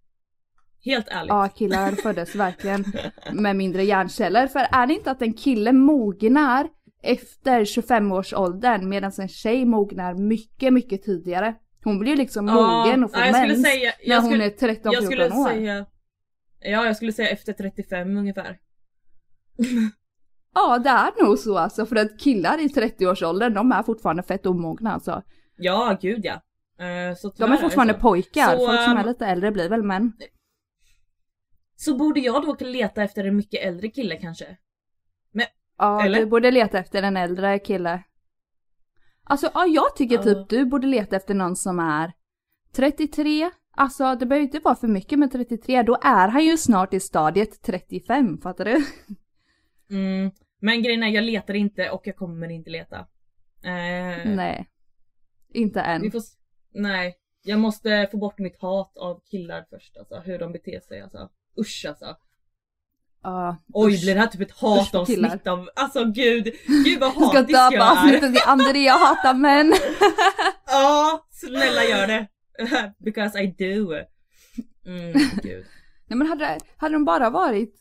Helt ärligt. Ja, killar föddes verkligen med mindre hjärnceller. För är det inte att en kille mognar efter 25-årsåldern medan en tjej mognar mycket, mycket tidigare? Hon blir ju liksom mogen och får ja, mens säga- när hon skulle- är 13-14 jag skulle år. säga... Ja, jag skulle säga efter 35 ungefär. Ja, det är nog så alltså. För att killar i 30-årsåldern, de är fortfarande fett omogna alltså. Ja, gud ja. Så De är fortfarande så. pojkar. Så, Folk som är ehm, lite äldre blir väl män. Så borde jag då leta efter en mycket äldre kille kanske? Ja, eller? du borde leta efter en äldre kille. Alltså, ja, jag tycker Ja. typ du borde leta efter någon som är 33. Alltså, det behöver inte vara för mycket med 33. Då är han ju snart i stadiet 35, fattar du? Mm. Men grejen är, jag letar inte och jag kommer inte leta. Eh, Nej. Inte än. Får, nej, jag måste få bort mitt hat av killar först alltså. Hur de beter sig alltså. Usch alltså. Ja, Oj, usch. blir det här typ ett hatavsnitt av, alltså gud, gud vad Jag ska hatisk jag döpa är. avsnittet till Andrea hatar män. Ja, snälla gör det. Because I do. Mm, gud. Nej men hade, hade de bara varit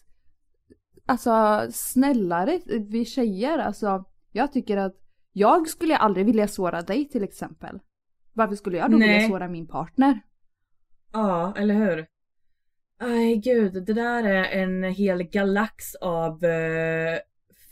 alltså snällare, vi tjejer, alltså jag tycker att jag skulle aldrig vilja såra dig till exempel. Varför skulle jag då vilja Nej. såra min partner? Ja, eller hur? Aj gud, det där är en hel galax av eh,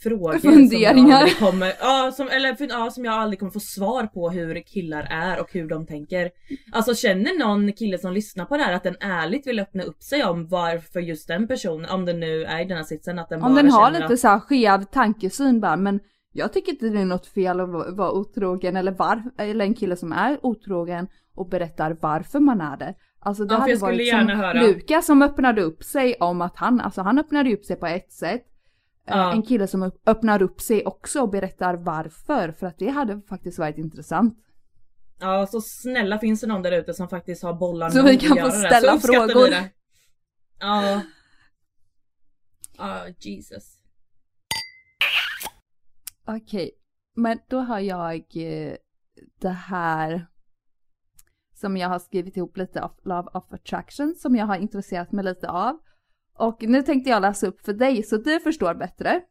frågor som Funderingar. jag aldrig kommer, ja, som, eller, ja, som jag aldrig kommer få svar på hur killar är och hur de tänker. Alltså känner någon kille som lyssnar på det här att den ärligt vill öppna upp sig om varför just den personen, om den nu är i den här sitsen, att den Om bara den har lite att, så här skev tankesyn bara, men jag tycker inte det är något fel att va- vara otrogen eller, var, eller en kille som är otrogen och berättar varför man är det. Alltså det Ja, hade varit gärna som höra. Lukas som öppnade upp sig om att han, alltså han öppnade upp sig på ett sätt. Eh, Ja. En kille som öppnar upp sig också och berättar varför, för att det hade faktiskt varit intressant. Ja så snälla finns det någon där ute som faktiskt har bollar Så nog vi kan få det. ställa så vi frågor. det. Ja. Ja, Jesus. Okej, men då har jag eh, det här som jag har skrivit ihop lite av Love of Attraction som jag har intresserat mig lite av. Och nu tänkte jag läsa upp för dig så du förstår bättre.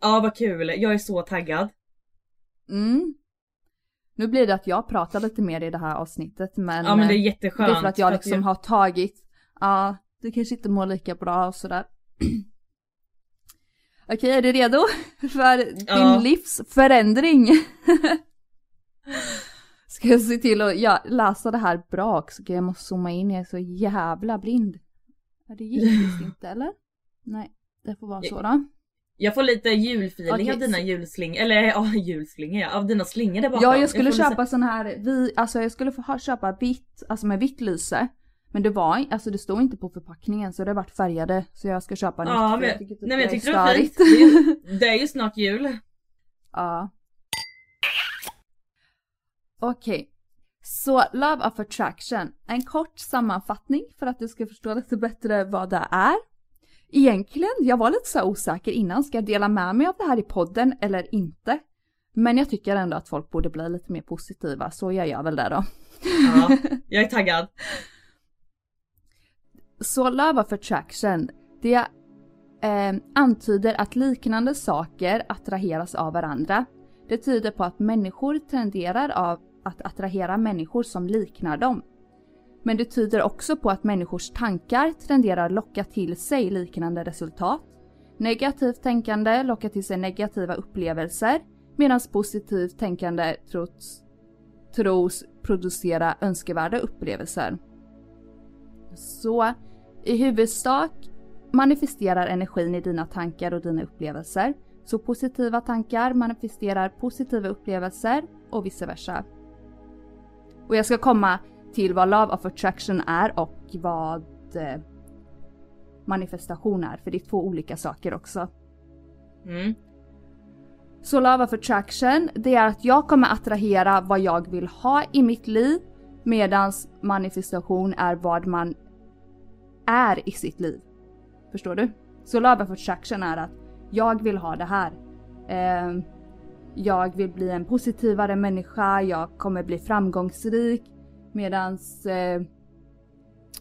Ja vad kul, jag är så taggad. Mm. Nu blir det att jag pratar lite mer i det här avsnittet men, Ja men det är eh, jätteskönt. det är för att jag liksom har tagit, ja, du kanske inte mår lika bra och sådär. Okej, är du redo för din Ja. livsförändring? Ska jag se till att ja, läsa det här bra också? Jag måste zooma in, jag är så jävla blind. Ja, det gick visst inte eller? Nej, det får vara så då. Jag får lite julfeeling Okej, av dina julslingor, eller ja julslingor ja, av dina slingor där bakom. Ja, jag skulle lite- köpa sån här, vi, alltså jag skulle få köpa vitt, alltså med vitt lyse. Men det var, alltså det stod inte på förpackningen så det har varit färgade. Så jag ska köpa nytt Ja men, jag tycker typ nej men jag tyckte det var fint. störigt. Det är ju- Det är ju snart jul. Ja. Okej. Så Love of Attraction. En kort sammanfattning för att du ska förstå lite bättre vad det är. Egentligen, jag var lite så osäker innan, ska jag dela med mig av det här i podden eller inte? Men jag tycker ändå att folk borde bli lite mer positiva, så jag gör väl det då. Ja, jag är taggad. Så Love of Attraction, det eh, antyder att liknande saker attraheras av varandra. Det tyder på att människor tenderar av att attrahera människor som liknar dem. Men det tyder också på att människors tankar tenderar locka till sig liknande resultat. Negativt tänkande lockar till sig negativa upplevelser medan positivt tänkande trots, tros producera önskevärda upplevelser. Så i huvudsak manifesterar energin i dina tankar och dina upplevelser. Så positiva tankar manifesterar positiva upplevelser och vice versa. Och jag ska komma till vad Love of Attraction är och vad, eh, manifestation är, för det är två olika saker också. Mm. Så Love of Attraction, det är att jag kommer attrahera vad jag vill ha i mitt liv medans manifestation är vad man är i sitt liv. Förstår du? Så Love of Attraction är att jag vill ha det här. Eh, jag vill bli en positivare människa, jag kommer bli framgångsrik. Medans eh,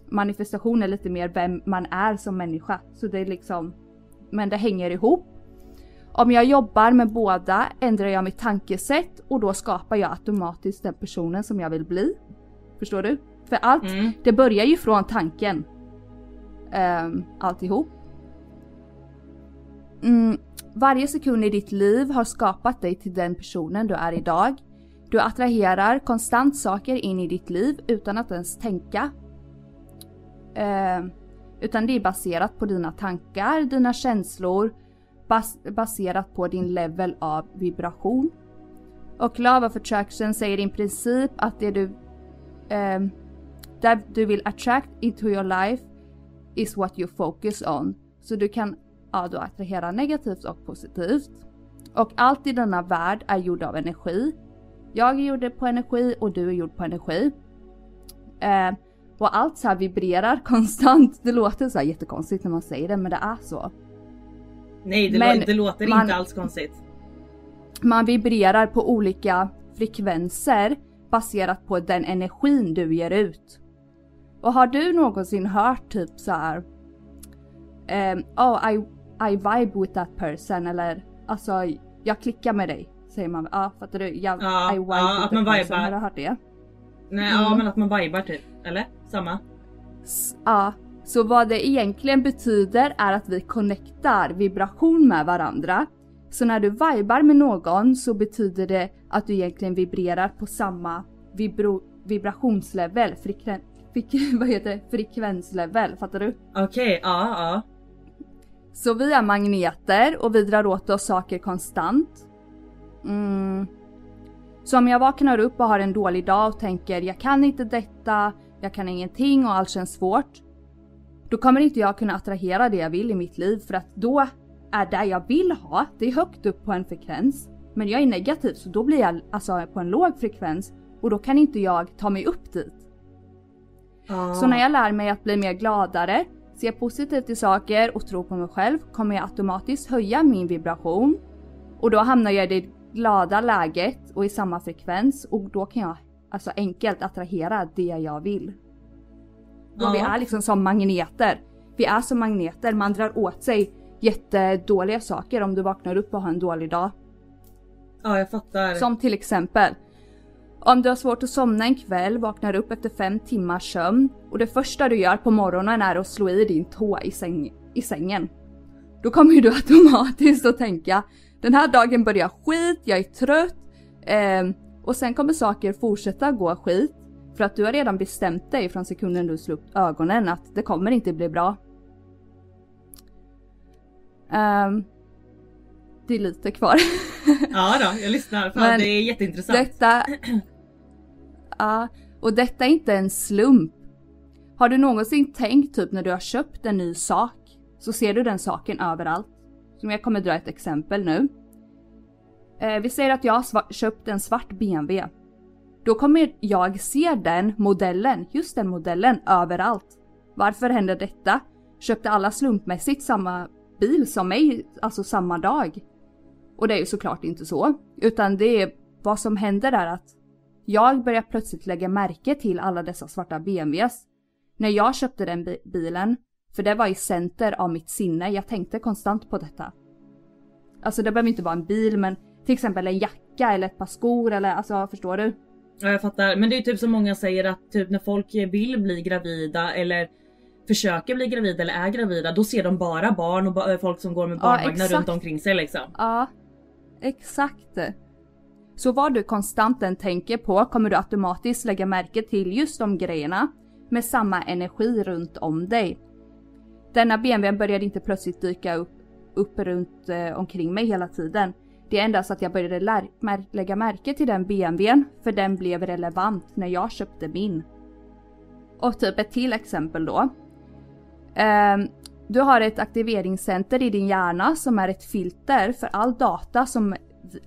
manifestation är lite mer vem man är som människa. Så det är liksom, men det hänger ihop. Om jag jobbar med båda ändrar jag mitt tankesätt och då skapar jag automatiskt den personen som jag vill bli. Förstår du? För allt, Mm. det börjar ju från tanken. Um, alltihop. Mm, varje sekund i ditt liv har skapat dig till den personen du är idag. Du attraherar konstant saker in i ditt liv utan att ens tänka. Eh, utan det är baserat på dina tankar, dina känslor, bas baserat på din level av vibration. Och Love of Attraction säger i princip att det du, eh, där du vill attract into your life is what you focus on. Så du kan ja, då attrahera negativt och positivt. Och allt i denna värld är gjord av energi. Jag är gjord på energi och du är gjord på energi. Eh, och allt så här vibrerar konstant. Det låter så här jättekonstigt när man säger det men det är så. Nej det, Men det låter man- inte alls konstigt. Man vibrerar på olika frekvenser baserat på den energin du ger ut. Och har du någonsin hört typ så här. ehm, oh I, I vibe with that person eller alltså jag klickar med dig. Säger man. Ja fattar du? Jag, Ja, I vibe ja, with att man person. vibar. Har du hört det? Nej Mm. ja men att man vibar typ. Eller? Samma? S- Ja, så vad det egentligen betyder är att vi connectar vibration med varandra. Så när du vibar med någon så betyder det att du egentligen vibrerar på samma vibrationslevel, frekven, vad heter det? frekvenslevel, fattar du? Okej, ja ja. Så vi är magneter och vi drar åt oss saker konstant. Mm. Så om jag vaknar upp och har en dålig dag och tänker jag kan inte detta, jag kan ingenting och allt känns svårt. Då kommer inte jag kunna attrahera det jag vill i mitt liv för att då är det jag vill ha, det är högt upp på en frekvens. Men jag är negativ så då blir jag alltså på en låg frekvens och då kan inte jag ta mig upp dit. Ah. Så när jag lär mig att bli mer gladare, se positivt i saker och tro på mig själv kommer jag automatiskt höja min vibration. Och då hamnar jag i det glada läget och i samma frekvens och då kan jag alltså enkelt attrahera det jag vill. Då vi Ja. är liksom som magneter. Vi är som magneter, man drar åt sig jättedåliga saker om du vaknar upp och har en dålig dag. Ja jag fattar. Som till exempel om du har svårt att somna en kväll, vaknar upp efter fem timmars sömn och det första du gör på morgonen är att slå i din tå i, säng, i sängen. Då kommer ju du automatiskt att tänka den här dagen börjar skit, jag är trött ehm, och sen kommer saker fortsätta gå skit för att du har redan bestämt dig från sekunden du slår upp ögonen att det kommer inte bli bra. Ehm, det är lite kvar. Ja då, jag lyssnar. Fan, Men det är jätteintressant. Detta... Ja, och detta är inte en slump. Har du någonsin tänkt typ när du har köpt en ny sak så ser du den saken överallt. Som jag kommer dra ett exempel nu. Eh, vi säger att jag har köpt en svart BMW. Då kommer jag se den modellen, just den modellen, överallt. Varför händer detta? Köpte alla slumpmässigt samma bil som mig, alltså samma dag? Och det är ju såklart inte så. Utan det är vad som händer är att jag börjar plötsligt lägga märke till alla dessa svarta BMWs. När jag köpte den bi- bilen, för det var i center av mitt sinne, jag tänkte konstant på detta. Alltså det behöver inte vara en bil men till exempel en jacka eller ett par skor eller alltså förstår du? Ja jag fattar. Men det är typ som många säger att typ när folk vill bli gravida eller försöker bli gravida eller är gravida då ser de bara barn och folk som går med Ja, barnvagnar exakt. runt omkring sig liksom. Ja, exakt. Så vad du konstant än tänker på kommer du automatiskt lägga märke till just de grejerna med samma energi runt om dig. Denna BMW började inte plötsligt dyka upp, upp runt eh, omkring mig hela tiden. Det är endast att jag började lär, mär, lägga märke till den BMWn för den blev relevant när jag köpte min. Och typ ett till exempel då. Ehm, Du har ett aktiveringscenter i din hjärna som är ett filter för all data som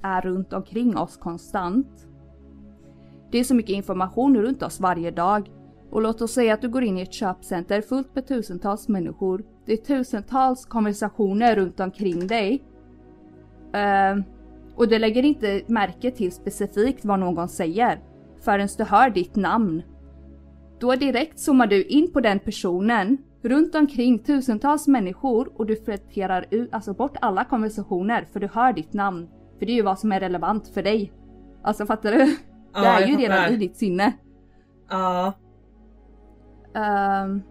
är runt omkring oss konstant. Det är så mycket information runt oss varje dag. Och låt oss säga att du går in i ett köpcenter fullt med tusentals människor. Det är tusentals konversationer runt omkring dig. Uh, och du lägger inte märke till specifikt vad någon säger förrän du hör ditt namn. Då direkt zoomar du in på den personen runt omkring tusentals människor och du filtrerar ut, alltså bort alla konversationer för du hör ditt namn. För det är ju vad som är relevant för dig. Alltså fattar du? Ja, det är ju redan i ditt sinne. Ja. Ehm,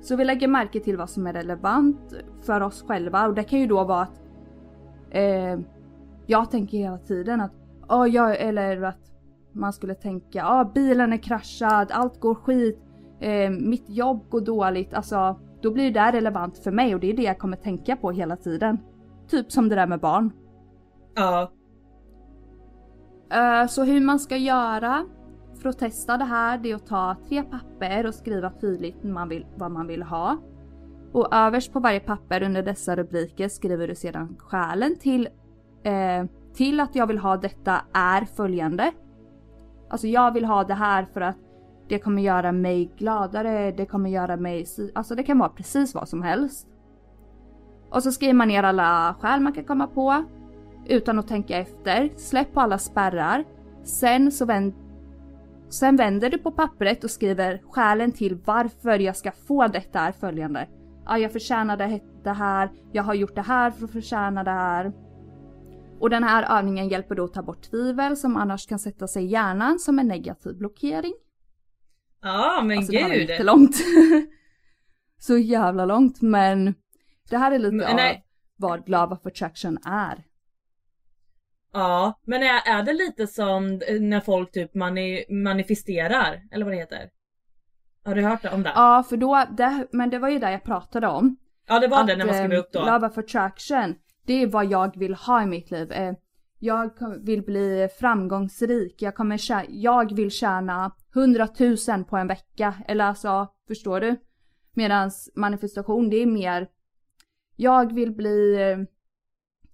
så vi lägger märke till vad som är relevant för oss själva och det kan ju då vara att eh, jag tänker hela tiden att, oh, jag, eller att man skulle tänka, ah, bilen är kraschad, allt går skit, eh, mitt jobb går dåligt, alltså då blir det relevant för mig och det är det jag kommer tänka på hela tiden. Typ som det där med barn. Ja. Uh, Så hur man ska göra för att testa det här det är att ta tre papper och skriva tydligt man vill, vad man vill ha. Och överst på varje papper under dessa rubriker skriver du sedan skälen till, eh, till att jag vill ha detta är följande. Alltså jag vill ha det här för att det kommer göra mig gladare, det kommer göra mig... Alltså det kan vara precis vad som helst. Och så skriver man ner alla skäl man kan komma på utan att tänka efter. Släpp på alla spärrar. Sen så vänd, sen vänder du på pappret och skriver skälen till varför jag ska få detta är följande. Ja, jag förtjänar det här, jag har gjort det här för att förtjäna det här. Och den här övningen hjälper då att ta bort tvivel som annars kan sätta sig i hjärnan som en negativ blockering. Ja men Alltså det här var gud. jättelångt. Så jävla långt men det här är lite Men av vad Love of Attraction är. Ja, men är, är det lite som när folk typ mani, manifesterar? Eller vad det heter? Har du hört om det? Ja, för då, det, men det var ju det jag pratade om. Ja det var att, det när man skrev eh, upp då. Love of attraction, det är vad jag vill ha i mitt liv. Eh, jag vill bli framgångsrik, jag, kommer tjä- jag vill tjäna 100 000 på en vecka. Eller alltså, förstår du? Medans manifestation, det är mer jag vill bli eh,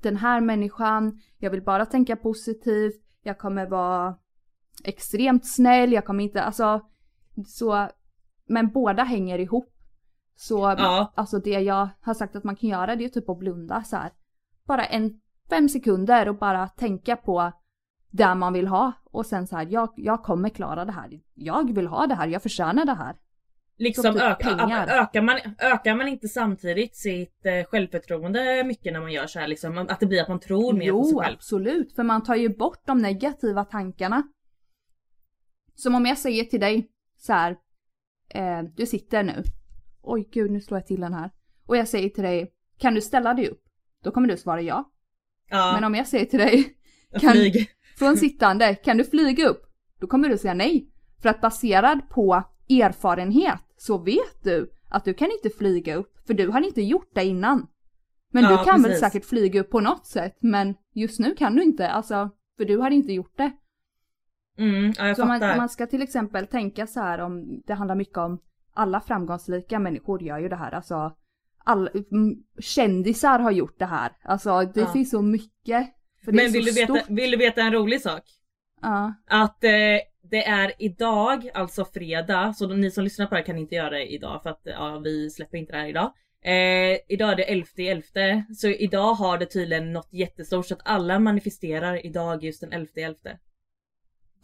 den här människan, jag vill bara tänka positivt, jag kommer vara extremt snäll, jag kommer inte, alltså så, men båda hänger ihop. Så Ja. alltså det jag har sagt att man kan göra det är typ att blunda så här. Bara en fem sekunder och bara tänka på det man vill ha och sen så här, jag, jag kommer klara det här. Jag vill ha det här, jag förtjänar det här. Liksom som typ öka, ökar, man, ökar man inte samtidigt sitt eh, självförtroende mycket när man gör så här liksom? Att det blir att man tror mer på sig Jo, själv? absolut. För man tar ju bort de negativa tankarna. Som om jag säger till dig så här. Eh, du sitter nu. Oj gud, nu slår jag till den här. Och jag säger till dig, kan du ställa dig upp? Då kommer du svara ja. Ja, Men om jag säger till dig, kan, flyg. från sittande, kan du flyga upp? Då kommer du säga nej. För att baserad på erfarenhet så vet du att du kan inte flyga upp, för du har inte gjort det innan. Men Ja, du kan väl precis. säkert flyga upp på något sätt, men just nu kan du inte, alltså, för du har inte gjort det. Mm, ja jag Så man, fattar. man ska till exempel tänka så här om, det handlar mycket om alla framgångsrika människor gör ju det här, alltså all, mm, kändisar har gjort det här. Alltså det Ja. finns så mycket. För Men vill så du, veta, vill du veta en rolig sak? Ja. Att eh, det är idag, alltså fredag, så ni som lyssnar på det här kan inte göra det idag för att ja, vi släpper inte det här idag. Eh, idag är det 11 11 så idag har det tydligen något jättestort så att alla manifesterar idag just den 11 11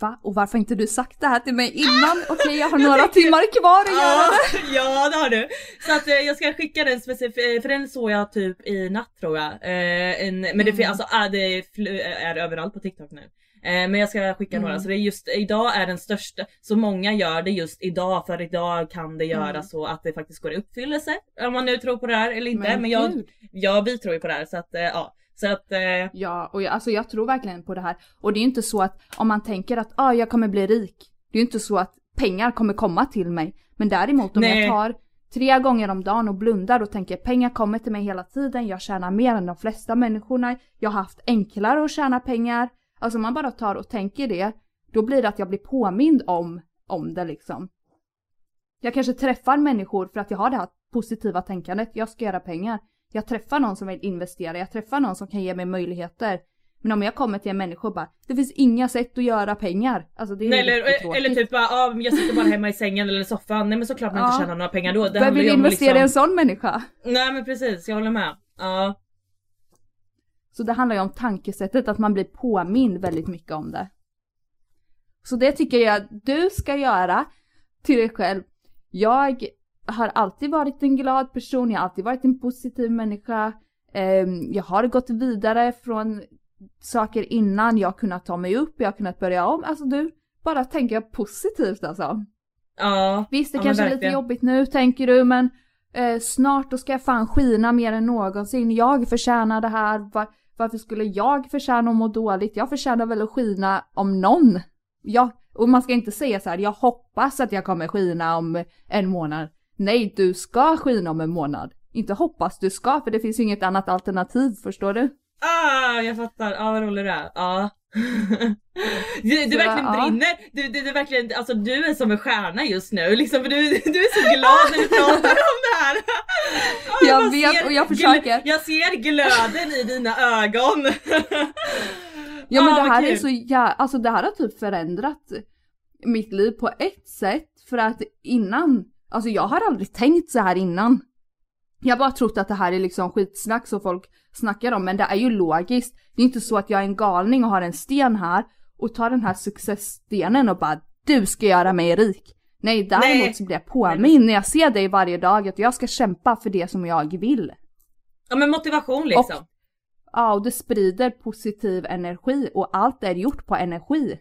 Va? Och varför har inte du sagt det här till mig innan? Okej, jag har några timmar kvar att göra det. ja det har du! Så att eh, jag ska skicka den specifikt, för den såg jag typ i natt tror jag. Eh, en, men det, Mm. alltså, ah, det fl- är överallt på TikTok nu. Eh, men jag ska skicka några, Mm. så det är just idag är den största, så många gör det just idag för idag kan det göra Mm. så att det faktiskt går i uppfyllelse. Om man nu tror på det här eller inte. Men, Men jag, gud. ja vi tror ju på det här så att eh, ja. Så att eh, Ja, och jag, alltså jag tror verkligen på det här. Och det är ju inte så att om man tänker att ah, jag kommer bli rik. Det är ju inte så att pengar kommer komma till mig. Men däremot om Nej. jag tar tre gånger om dagen och blundar och tänker pengar kommer till mig hela tiden. Jag tjänar mer än de flesta människorna. Jag har haft enklare att tjäna pengar. Alltså om man bara tar och tänker det. Då blir det att jag blir påmind om, om det liksom. Jag kanske träffar människor för att jag har det här positiva tänkandet. Jag ska göra pengar. Jag träffar någon som vill investera, jag träffar någon som kan ge mig möjligheter. Men om jag kommer till en människa och bara, det finns inga sätt att göra pengar. Alltså det är Nej, eller, eller, typ bara, ah, jag sitter bara hemma i sängen eller soffan. Nej men såklart man Ja. inte tjänar några pengar då. Det Vem vill investera i en liksom... sån människa? Nej men precis, jag håller med. Ja. Så det handlar ju om tankesättet, att man blir påmind väldigt mycket om det. Så det tycker jag att du ska göra till dig själv. Jag har alltid varit en glad person, jag har alltid varit en positiv människa. Ehm, Jag har gått vidare från saker innan, jag har kunnat ta mig upp, jag har kunnat börja om. Alltså du, bara tänka positivt alltså. Ja. Visst, det ja, kanske är lite jobbigt nu tänker du, men eh, snart då ska jag fan skina mer än någonsin. Jag förtjänar det här. Va- varför skulle jag förtjäna att må dåligt? Jag förtjänar väl att skina om någon. Ja, och man ska inte säga så här, jag hoppas att jag kommer skina om en månad. Nej, du ska skina om en månad. Inte hoppas, du ska, för det finns ju inget annat alternativ, förstår du? Ah, jag fattar. Ja, vad rolig du är. Ja. Du, du Så, verkligen ja. brinner. Du, du, du verkligen, alltså du är som en stjärna just nu liksom för du, du är så glad när du pratar om det här. Ja, Jag bara vet, och jag försöker. Jag ser glöden i dina ögon. Ja men Ah, det här är så ja, alltså det här har typ förändrat mitt liv på ett sätt för att innan, alltså jag har aldrig tänkt så här innan. Jag har bara trott att det här är liksom skitsnack som folk snackar om men det är ju logiskt. Det är inte så att jag är en galning och har en sten här och tar den här successstenen och bara du ska göra mig rik. Nej däremot Nej. så blir jag påminn när jag ser dig varje dag att jag ska kämpa för det som jag vill. Ja men motivation liksom. Och- Ja och det sprider positiv energi och allt är gjort på energi.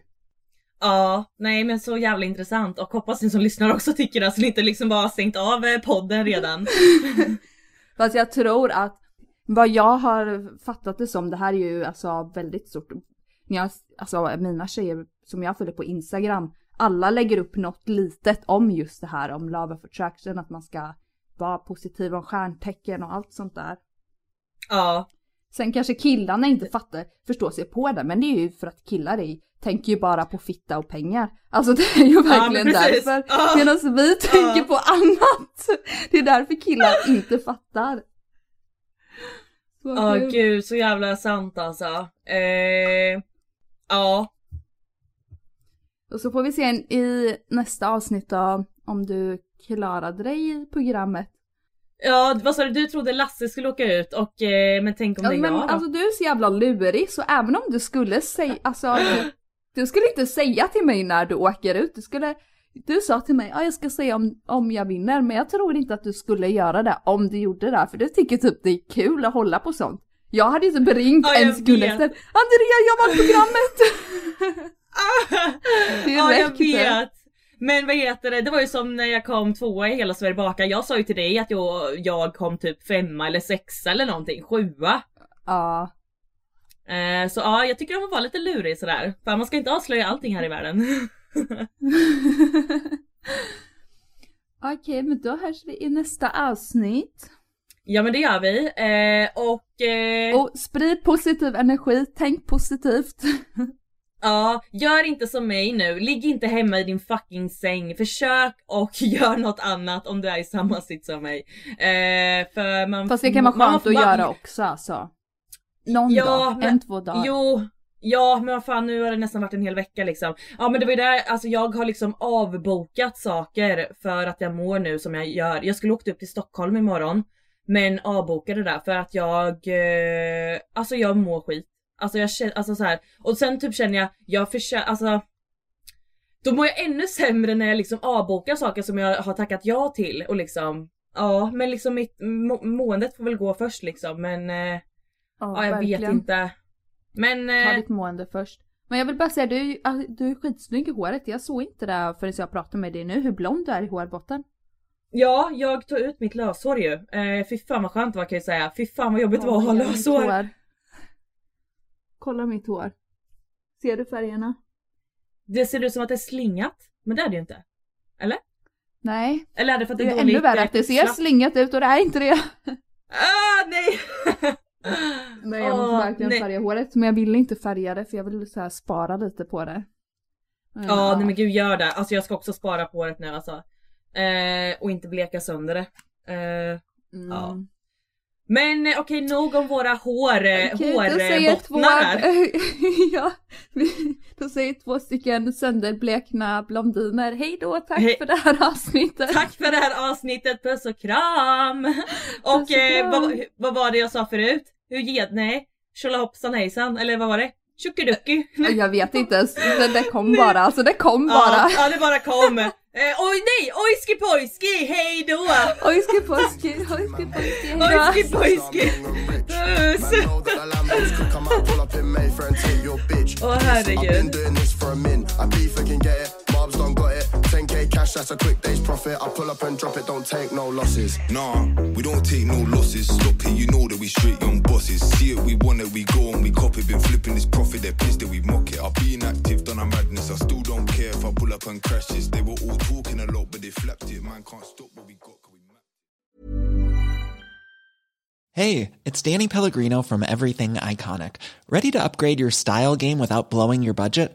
Ja, nej men så jävla intressant och hoppas ni som lyssnar också tycker det så ni inte liksom bara har stängt av eh, podden redan. Fast jag tror att vad jag har fattat det som, det här är ju alltså väldigt stort. När jag, alltså mina tjejer som jag följer på Instagram, alla lägger upp något litet om just det här om love of attraction, att man ska vara positiv om stjärntecken och allt sånt där. Ja, Sen kanske killarna inte fattar, förstår sig på det, men det är ju för att killar är, tänker ju bara på fitta och pengar. Alltså det är ju verkligen precis. därför. Ja. Medan vi tänker på annat. Det är därför killar inte fattar. Ja kul. gud så jävla sant alltså. Eh, ja, Och så får vi se i nästa avsnitt då, om du klarade dig i programmet. Ja vad sa du, du trodde Lasse skulle åka ut och eh, men tänk om Ja, det är men jag då? alltså du är så jävla lurig så även om du skulle säga, alltså du, du skulle inte säga till mig när du åker ut. Du skulle, du sa till mig, ja jag ska säga om, om jag vinner men jag tror inte att du skulle göra det om du gjorde det för du tycker typ det är kul att hålla på sånt. Jag hade typ ringt Ja, en sekund efter, Andrea jag var i programmet! ja jag Direkt. vet! Men vad heter det, det var ju som när jag kom tvåa i Hela Sverige bakar. Jag sa ju till dig att jag, jag kom typ femma eller sexa eller någonting, sjua. Ja. Eh, så ja, jag tycker om att vara lite lurig sådär. För man ska inte avslöja allting här i världen. Okej men då hörs vi i nästa avsnitt. ja men det gör vi. Eh, och eh, Och sprid positiv energi, tänk positivt. ja, gör inte som mig nu. Ligg inte hemma i din fucking säng. Försök och gör något annat om du är i samma sits som mig. Eh, för man, Fast det kan vara man- skönt man- att göra också alltså. Någon Ja, dag, men- en två dagar. Jo, ja men vad fan nu har det nästan varit en hel vecka liksom. Ja men det var ju där, alltså jag har liksom avbokat saker för att jag mår nu som jag gör. Jag skulle åkt upp till Stockholm imorgon. Men avbokade där för att jag, eh, alltså jag mår skit. Alltså jag känner, alltså så här. och sen typ känner jag, jag försöker, alltså då mår jag ännu sämre när jag liksom avbokar saker som jag har tackat ja till och liksom Ja men liksom mitt må- måendet får väl gå först liksom men eh, Ja, jag vet verkligen. inte. Men... Ta Eh, ditt mående först. Men jag vill bara säga, du, alltså, du är skitsnygg i håret. Jag såg inte det förrän jag pratade med dig nu, hur blond du är i hårbotten. ja, jag tog ut mitt löshår ju. Eh, fy fan vad skönt det var kan jag säga. Fy fan vad jobbigt det var att ha löshår. Kolla mitt hår. Ser du färgerna? Det ser ut som att det är slingat. Men det är det ju inte. Eller? Nej, Eller är det för att det, det är ännu värre att det ser slapp- slingat ut och det är inte det. Ah, nej! Nej jag måste verkligen nej. färga håret men jag vill inte färga det för jag vill så här spara lite på det. Ja, nej men gud gör det. Alltså jag ska också spara på håret nu alltså. Eh, och inte bleka sönder det. Eh, Mm. Ja. Men eh, okej, nog om våra hår, eh, två, hårbottnar ja, då säger två stycken sönderblekna blondiner hej då, tack Hej. för det här avsnittet. Tack för det här avsnittet, puss och kram! Och Puss och eh, kram. vad, vad var det jag sa förut? Hur ged... Nej, tjolahoppsan hejsan, eller vad var det? Tjuckiducki! Jag vet inte ens, det, det kom bara, alltså det kom bara. Ja, ja, det bara kom. Eh, oj nej, ojski pojski, hej då! Ojski pojski, ojski pojski, hejdå. Ojski pojski! Puss! Man know that the Lambos could come out, pull up in Mayfair and take your bitch. Åh I've been herregud. Cash, that's a quick day's profit. I pull up and drop it, don't take no losses. Nah, we don't take no losses. Stop it, you know that we straight young bosses. See it, we want it, we go and we cop it. Been flipping this profit, they're pissed that we mock it. I've been active, done a madness. I still don't care if I pull up and crash this. They were all talking a lot, but they flapped it. Man can't stop what we got. 'cause we. Hey, it's Danny Pellegrino from Everything Iconic. Ready to upgrade your style game without blowing your budget?